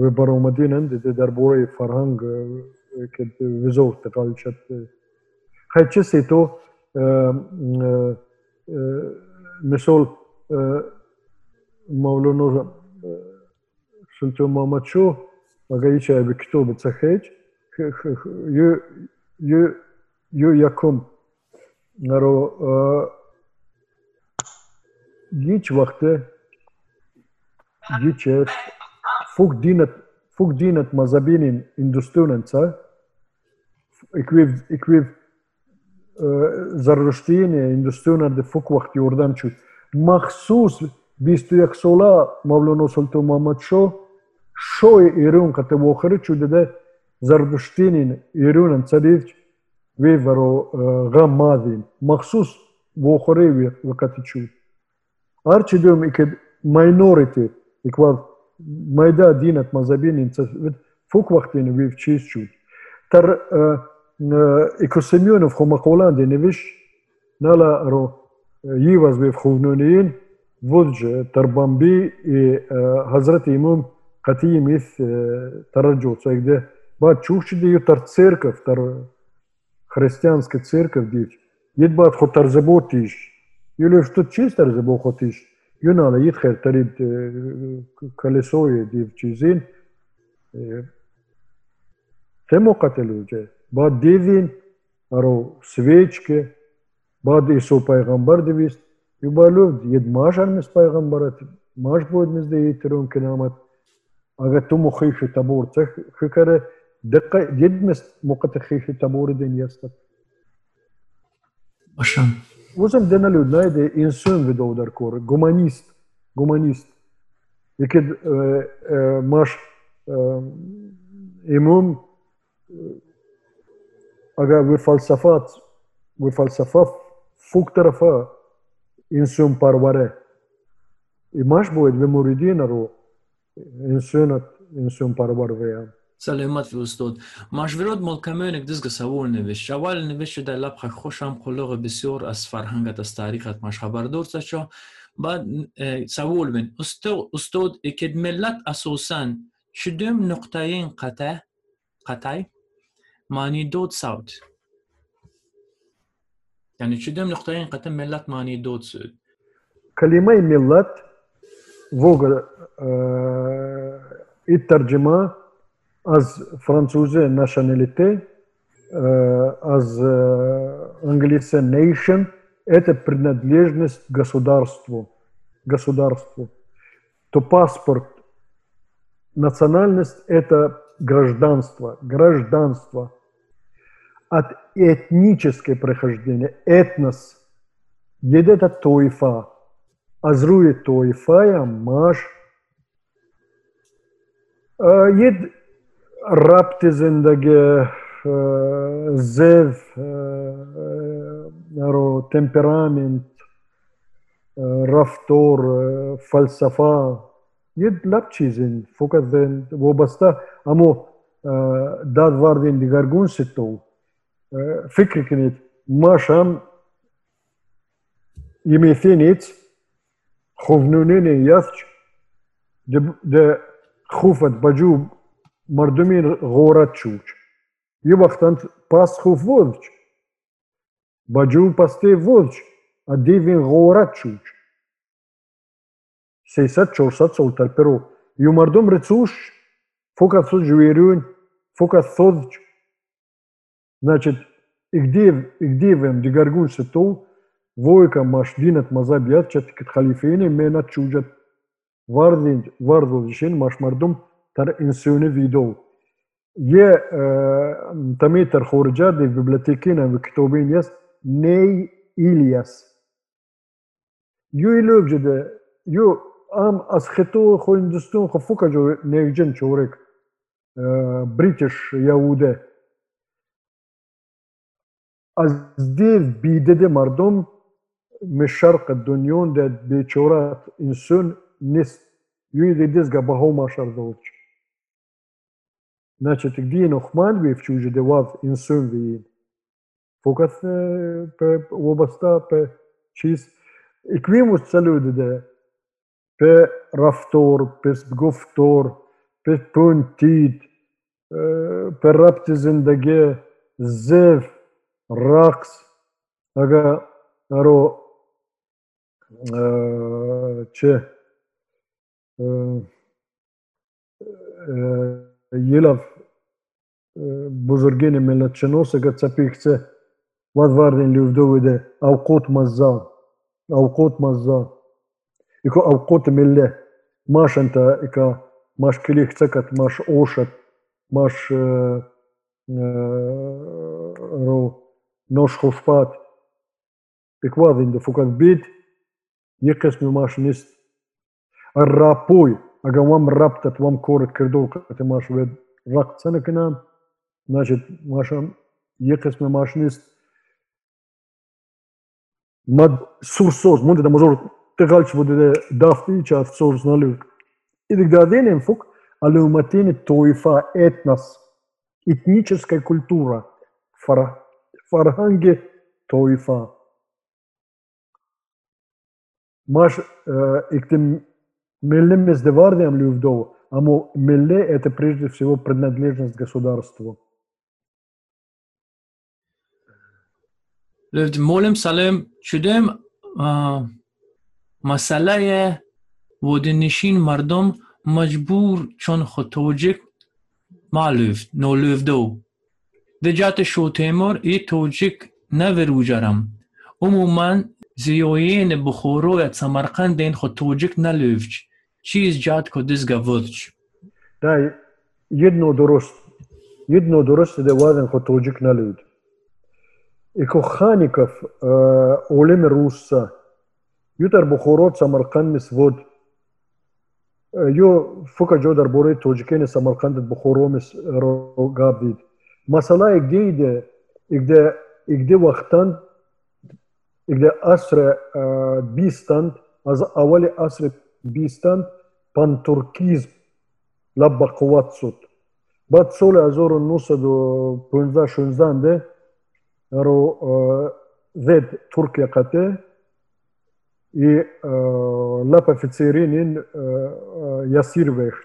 و برآمدینن ده در بوره فرهنگ که وزوت تقالچت خیچه سی تو مثال مولانا سلطان محمد شو مگه ایچه به کتاب تخیج ю, ю, ю yakun naro giç vakti giçe fuk dinet fuk dinet mazabinin industrinenca ekviv ekviv zarruştiyine industriyonerde fuk vakti oradan çut. Mahsus bistu yaksola Mavlano Sultan Muhammed Şo Şo'yu irun katı vokhari çudede ده زرتشتین ایران انصدیف وی ورو غم مادین مخصوص واخره وی وقت شد هرچی دوم اکد ماینورتی اکواد مایدا دینت مذهبین فوق وقتین وی چیز شد تر Икосемьонов хомаколанде невиш нала ро йиваз бе хувнунин вудж тарбамби и Хазрат Имам Хатим ис тараджу цегде чухчы дыйотар церковьтар христианская церковь дейт ед баат хо тарзебо тиш юлев что чиз тарзебо хо тиш ед хер тарит э, колесо дев чизин тему темо кателюже баат девин аро свечки баат исо пайгамбар девист. Юбалов ед маш армис пайгамбарат маш будет мизде ед терон кинамат агатуму хышы табор цех хыкаре. dikkat yedmez mukatekhişi tamuri den yastak. Başam. Uzem dena ljudna je da je insön vedel udar kore, gumanist, gumanist. I kad e, e, maš e, imam aga ve falsafat, ve falsafa fuk tarafa insön parvare. I maš bojet ve muridina ro insönat insön parvar veyam. سلامت في استاد مشورات ملکمانک دزگ سوال نوشت اول نوشت در لبخ خوشم قلق بسیار از فرهنگت از تاریخت مش خبردار چا بعد سوال بین استاد استاد اکد ملت اساسا شدم نقطه قطع قطع معنی دود صوت يعني شو دم نقطتين قتم ملت ماني دود سود az Francuze nationalité, аз английце nation – это принадлежность государству. Государству. То паспорт, национальность – это гражданство. Гражданство. От этническое прохождение, этнос. Едета тойфа. Азруе тойфая маш. Ед ربط زندگی آه، زف آه، رو تمپرامنت آه، رفتار فلسفه یه لب چیزین فقط وابسته. اما داد واردین دیگرگون ستو. فکر کنید ما شام يمثينيت خوفنونيني يثج د خوفة بجوب мардуми ғора чуч. Юбахтант пасху вовч. Баджу пасте вовч, а дивин ғора чуч. Сейсат чорсат солтар перу. Ю мардум рецуш, фукат сот жуирюнь, фукат сотч. Значит, и где, и где вем дигаргун сету, войка машдинат мазабьят чаткит халифейны мена чуджат. Вардинт, вардвал вишен маш мардум ter insione video. Je temi ter hoxha di bibliotekine ve kitobinjes nej iljes. Ju i lövgjede, ju am as xeto xo industun xo fuka jo nevjen çorek. British Yahude. از دیو بیده ده مردم می شرق دنیون ده بیچورات انسون نیست یوی ده دیزگه به هاو ما دوچ Në në xhmand ve fqu dhe wav insën ve jen. Fokat për wabasta për qis iklimu së cëllë dhe për raftor, për sbgoftor, për pën tit, për rap të zëndëge, zëv, raks, aga aro që یلف بزرگین ملت شناس اگر تپیکته واد واردین لیفدو وده اوقات مزا اوقات مزا اكو اوقات مله ماش انت اكا ماش كليك تكت ماش اوشت ماش رو نوش خوشبات اكوادين دو فوكات بيت يقسم ماش نست الرابوي اگه وام ربطت وام كورت كردو كت ماش ود رقت سنة كنا значит ماشا يقسم ماش نست mad sursos, multe da mazor tegalci bude dafti chat sors nalu. Иdik да денем фук, але у матине тоифа этнос, этническая культура, фар, фарханге тоифа. Маш, ik de мелле мездевардиям лювдово, амо мелле это прежде всего принадлежность государству. مولم سالم شدم مسئله ودنشین مردم مجبور چون خود توجک معلوف نو لوفدو دجات شو تیمور ای توجک نور وجرم عموما زیوین بخورو سمرقند این خود توجک نلوفچ جات کو دزگا ودچ Да, jedno dorost. Jedno dorost da vaden خود توجک نلود. اكو خانكف اولم روسا يوتر بخورات سمرقند مسود يو فوكا جو در بوري توجكين سمرقند بخورومس رو قابديد مسألة جديدة إجدا إجدا وقتان إجدا أسر بيستان از أول бистанд пантуркизм лаб ба қувват суд. Баъд соли 1915 ро э, зед туркия қате и э, лаб офицеринин э, ясир вехт.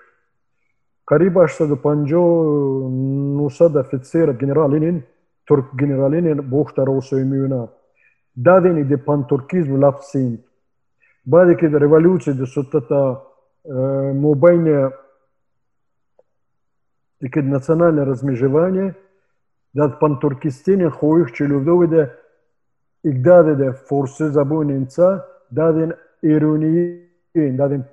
Қариб 850 офицера генералинин турк генералинин бухтаро соимиюна дадини де пантуркизм лаб синд belki de что-то sotata мобайне такое национальное размежевание, да пан Туркестине хоих челювдовиде игдадеде форсы забонинца, даден ируниин, даден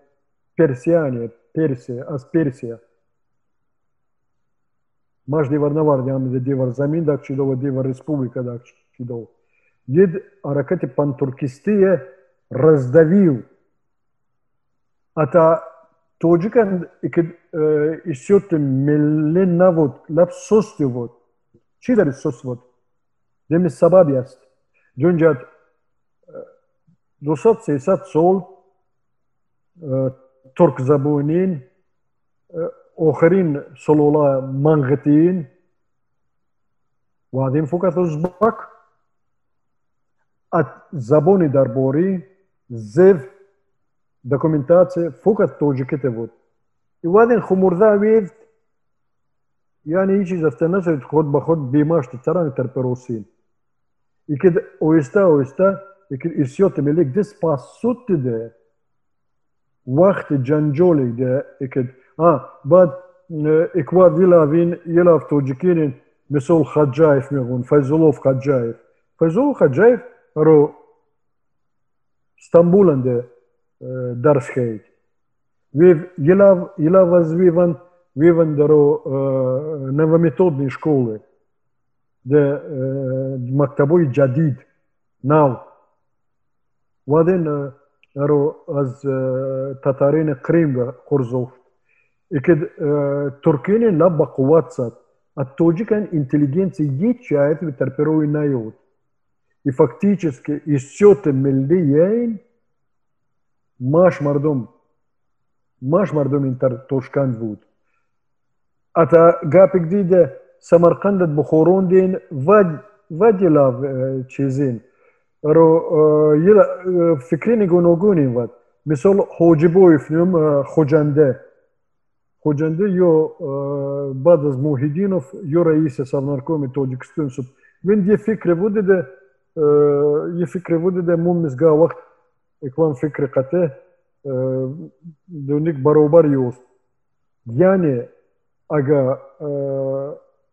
персияне, Персия, аз Персия. Маш девар навар, няма да девар замин, да, че дова девар республика, да, че дова. Ед аракати пан Туркестие, раздавил. Ата тоджикан икид исётте милли навод, лаб сости вод. Чи дари сост вот? Деми сабаби аст. Дюнҷад 200-300 сол туркзабонин охрин солола манғитиин ваъдин фукат узбак аз забони дарборӣ درباری زیف دکومنتاڅه فقط توجیکته بود وادین خمرده وید يعني يجي إذا نشرت خود بخود بيماش تتران تربروسين يكد اويستا اويستا يكد اسيوت ملك ديس باسوت ده. وقت جنجولي ده. يكد اه بعد اكواد يلافين يلاف توجيكين مثل خجايف ميغون فيزولوف خجايف فيزولوف خجايف رو Stamboul'un de درس خايت ويف يلعب يلعب زويفن ويفن درو نوفا ميثودني شكولي ده مكتبوي جديد ناو وبعدين رو از تتارين قريم قرزوف اكد تركين لبق واتساب التوجي كان انتليجنسي يتشايف بتربيروي نايوت И фактически исчеты миллиен маш мардум маш мардум интар тошканд буд. Ата гапик диде самарқандат бухорондин ва ва дила э, чизин. Ро э, ила э, фикрини гуногунин вад. Мисол ҳоҷибоев нем хоҷанде. Хоҷанде ё баъд аз муҳиддинов ё раиси совнаркоми тоҷикистон суд вин дие фикре будиде ده يه فكرة بوده ده مو مسقا وقت اكوان فكرة قته دونيك بروبر يوس يعني اگا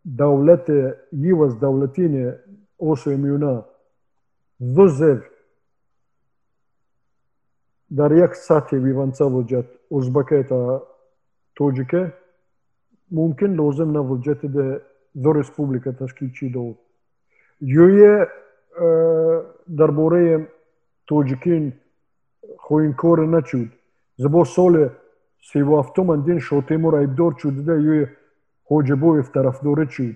دولت يوز دولتين اوسو اميونا ذوزر در یک سطح ویوانسا وجد ازبکه تا توجیکه ممکن لازم نوجد ده دو رسپوبلیکا تشکیل چی دو یوی درباره توجیکین خوین کار نچود. زبا سال سی و هفتم اندین شوتیمور ایبدار چود ده یوی حاجبویف طرفداره چود.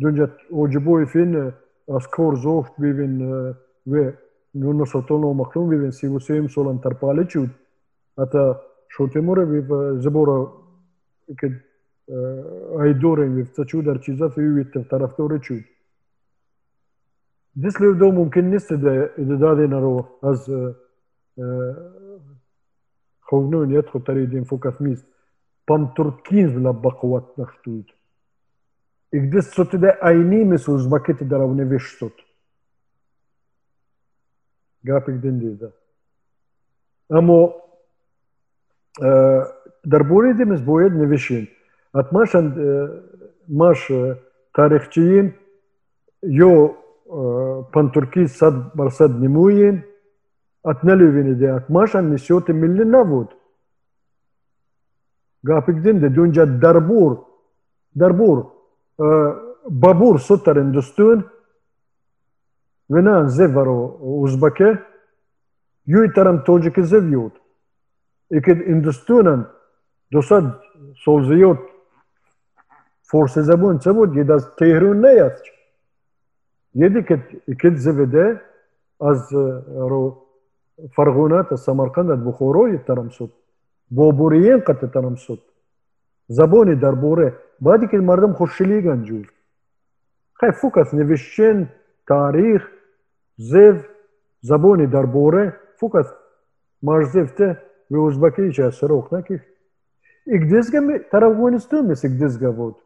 دونجا حاجبویف این از کار زوفت بیوین و نونو سطولو مخلوم بیوین سی و سیم سولان ترپاله چود. حتی شوتیمور بیو زبورا که ایدوره بیو Desleevdo mumkin nist ed dadin aro az خوفنا ان يدخل طريق دين فوكا ثميس بام تركينز بلا بقوات نخطوط اكدس صوت ده اينيمس وزباكيت ده رو نفيش صوت. جرافيك دين دي ده أمو آه، دربوري دي مس بويد نفيشين اتماشن آه، ماش آه، تاريخچيين يو пантурки сад барсад не муем ат налӯвиниде ат машан нисёти миллӣ набуд. Гапик динде дунҷа дарбур дарбур э, бабур сутарин дӯстун винан зеваро узбаке юйтарам тоҷики зевюд икид индустунан дусад солзиёт форсизабун цебуд едаз теҳрун неяст. Yedi ikid zibide az ro Farg'onata Samarqand Buxoroy taramsud. Boburiyen qat taramsud. Забони дарбора баъди ки мардам хушшилиган ҷур хай фук аст навишчин таърих зев забони дарбора фук аст марзевте ве узбакича сирок наких игдизга тар афғонистон мес игдизга буд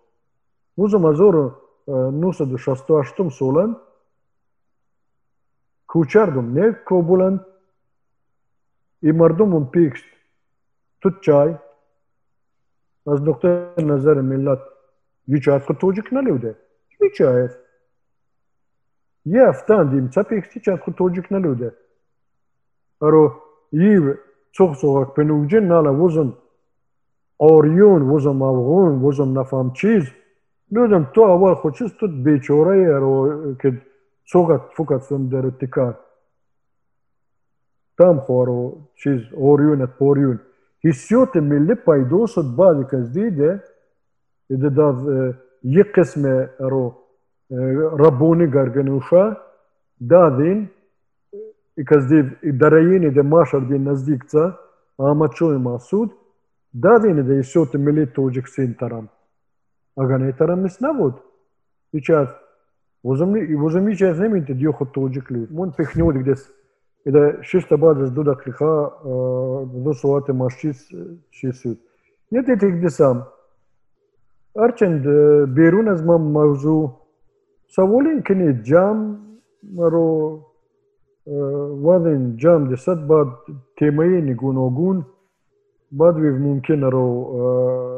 музам азору نوسد و شست و هشتم سولن کوچردم نیف کو بولند ای مردمم پیکشت توت چای از نقطه نظر ملت هیچ حتی توجیک نلیوده هیچ حتی یه افتان دیم چه پیکشت هیچ حتی توجیک نلیوده ارو یه چوخ سوغاک پنوجن نالا وزن آریون وزم افغان وزم نفهم چیز Людям хто говорить, хочу тут бічі у реєру, кід цугат фукат сундер тикат. Там хору, чиз орюнет по орюн. Hissiyoti milli paydosut badi kazdide ide da yi kısmı ro rabuni garganuşa dadin ikazdiv darayini de maşar din nazdikca ama çoy masud dadin de hissiyoti milli tocik sin taram. اگر نیترم نیست نبود هیچ از وزم وزم هیچ از نمیت دیو خود توجه کلی من پخ نیود گدس اگر شش بعد از دو دقیقه دو ساعت ماشیس شیسید یه دیتی گدسام ارچند بیرون از من موضوع سوالین کنی جام رو وادن جام دست باد تیمایی نگون آگون بعد ویف ممکن رو آه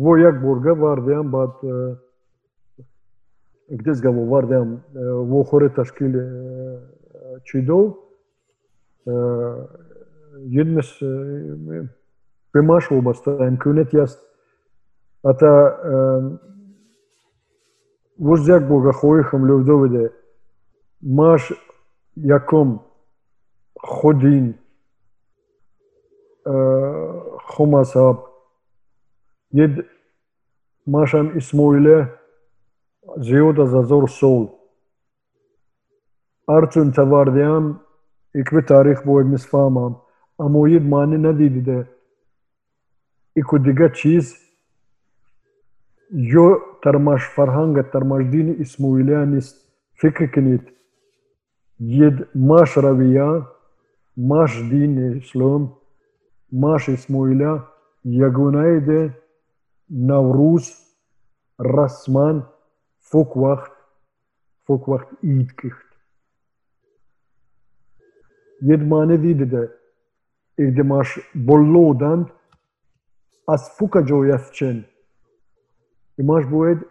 во як борга вардаям баъд э, гдезгаво вардаям э, во хоре ташкил э, чӣ дов? Еднес пемаш вобаста имконияти аст. Ҳатта воз як боргахоихам левдовиде маш яком ходин хомасаб ید ماشم اسمویله زیود از ازار سول ارچون تواردیان اکو تاریخ بوید مصفاما اما یه معنی ندیده ده اکو دیگه چیز یو ترماش فرهنگ ترماش دین اسمویله نیست فکر کنید یه ماش رویه ماش دین اسلام ماش اسمویله یگونه ده نوروز رسمان فک وقت فک وقت ایت کشت. یه دما ندیده ده اگر دیماش بلو دند پس فک اجوا یافتن دیماش بود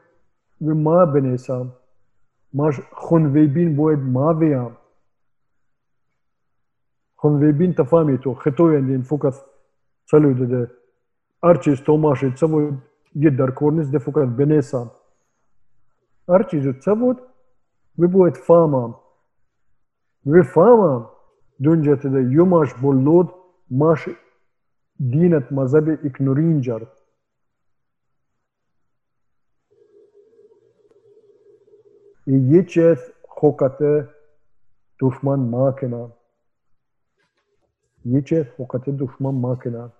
ماه بنیسم دیماش خنده بین بود ماه بیام خنده بین تفامی تو ختویندی این فکات سالوده ده. آرتش تو دیماش یه درکۆرنس دەفکات بنێسان هەرچی زود چەبوت ببووێت فامام وێ فامام دونجێتدە یۆماش بۆ لۆت ماش دینت مەزەبێ ئیکنۆرین جارت Yeçet hokate düşman makina. Yeçet hokate düşman makina.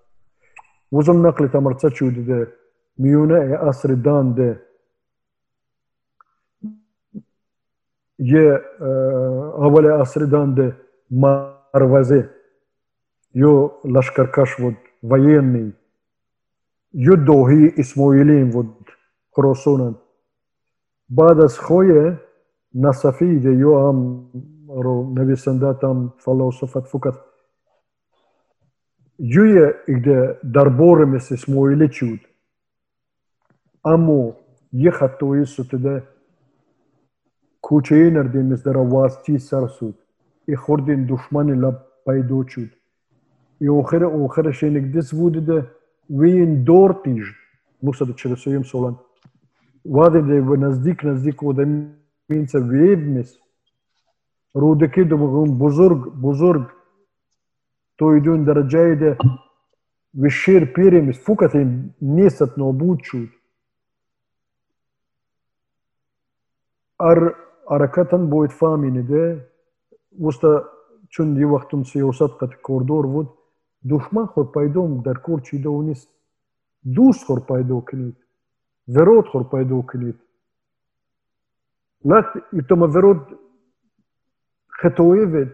Uzun nakli tamar çaçu dedi. میونه اصر دان ده یه اول اصر دان ده مروزه جو لشکرکش بود военный جو دوهی اسماعیلین بود خراسانن بعد از خوی نصفی ده یو هم رو نویسنده там فلسفت فکت جوی ایده درباره مثل اسماعیلی چود ammo توی sütüde کوچه نردیم از در واسطی سر سود ای خوردین دشمن لب پیدا چود ای اوخر آخرش اینک دس بود ده وین دور تیج نوسا ده سویم سولان واده ده و نزدیک نزدیک و ده مینسه ویب میس رودکی دو بغم بزرگ بزرگ تویدون درجه ده وشیر شیر پیریم فکت نیست نابود شد ар ҳаракатан бояд фаҳминиде. Воста чун ди вақтум сиёсат қати кордор буд душман хор пайдо дар кор чидау нест. Дӯст хор пайдо кунед верод хор пайдо кунед лак итома верод хитоевед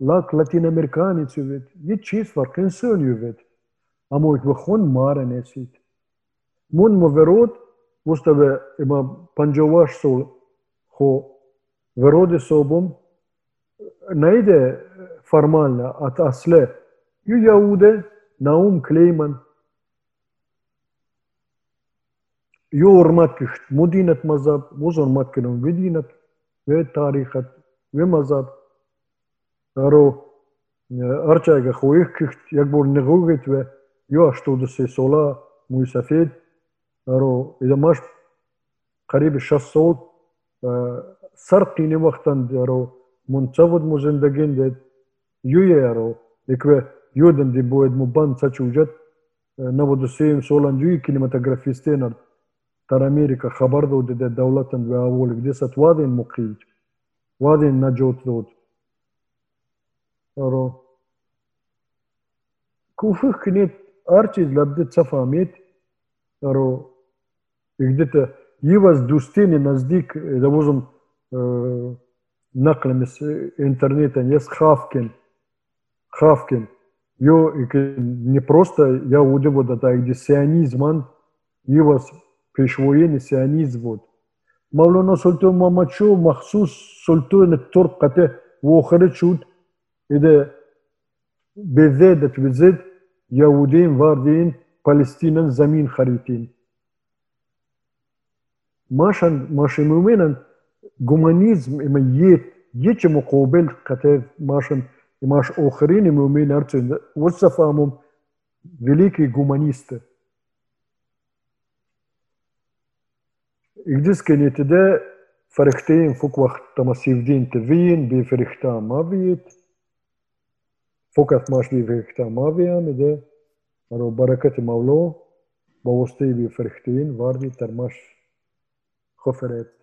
лак латиноамериканецевед ед чиз фарқ инсонювед аммо иква хон мара несед мон мо верод воста има панҷоҳу ҳашт сол ما ورود وستا به اما پنجواش سول خو ورود صوبم نایده فرمالنا ات اصله Ju Jaude, Naum Kleiman, ju urmat kiht mudinat mazhab, vuz urmat kinum vidinat, ve tarikhat, ve mazhab. Aro archayga خويخ kiht, jak bor negugit ve, ju ashtu dse صوت سرقيني وقتا ارو منتفض مزندگين ديت يو ارو اكوه Juden die boed muban sačuđat, نبود سیم سولان جوی كينماتوغرافيستين تر أمريكا خبر دو دي دولتن و أولك دي ست وادين مقيج وادين نجوت دود. أرو كوفخ كنيت أرچيز لبدت سفاميت أرو يقدت Yivas Dustini نزدیک دوزم نقل с интернета есть Хавкин. Хавкин. Jo не просто я удиву да так где сионизман Yivas пешвоен сионизм вот. на Султан Мамачу махсус Султан Турк кате вохры чуд. Это بذات بذات яудин, вардин, فلسطين زمين харитин. ماشان ماشي مؤمنا جومانيزم إما يت يتش مقابل قتل ماشان ماش آخرين مؤمن أرتون وصفهم великий гуманисты. Ik dus ken je te de verrichting fok wacht tamassief dien te wien bij verrichting ma weet. Fok at maas bij verrichting ma weet خفرت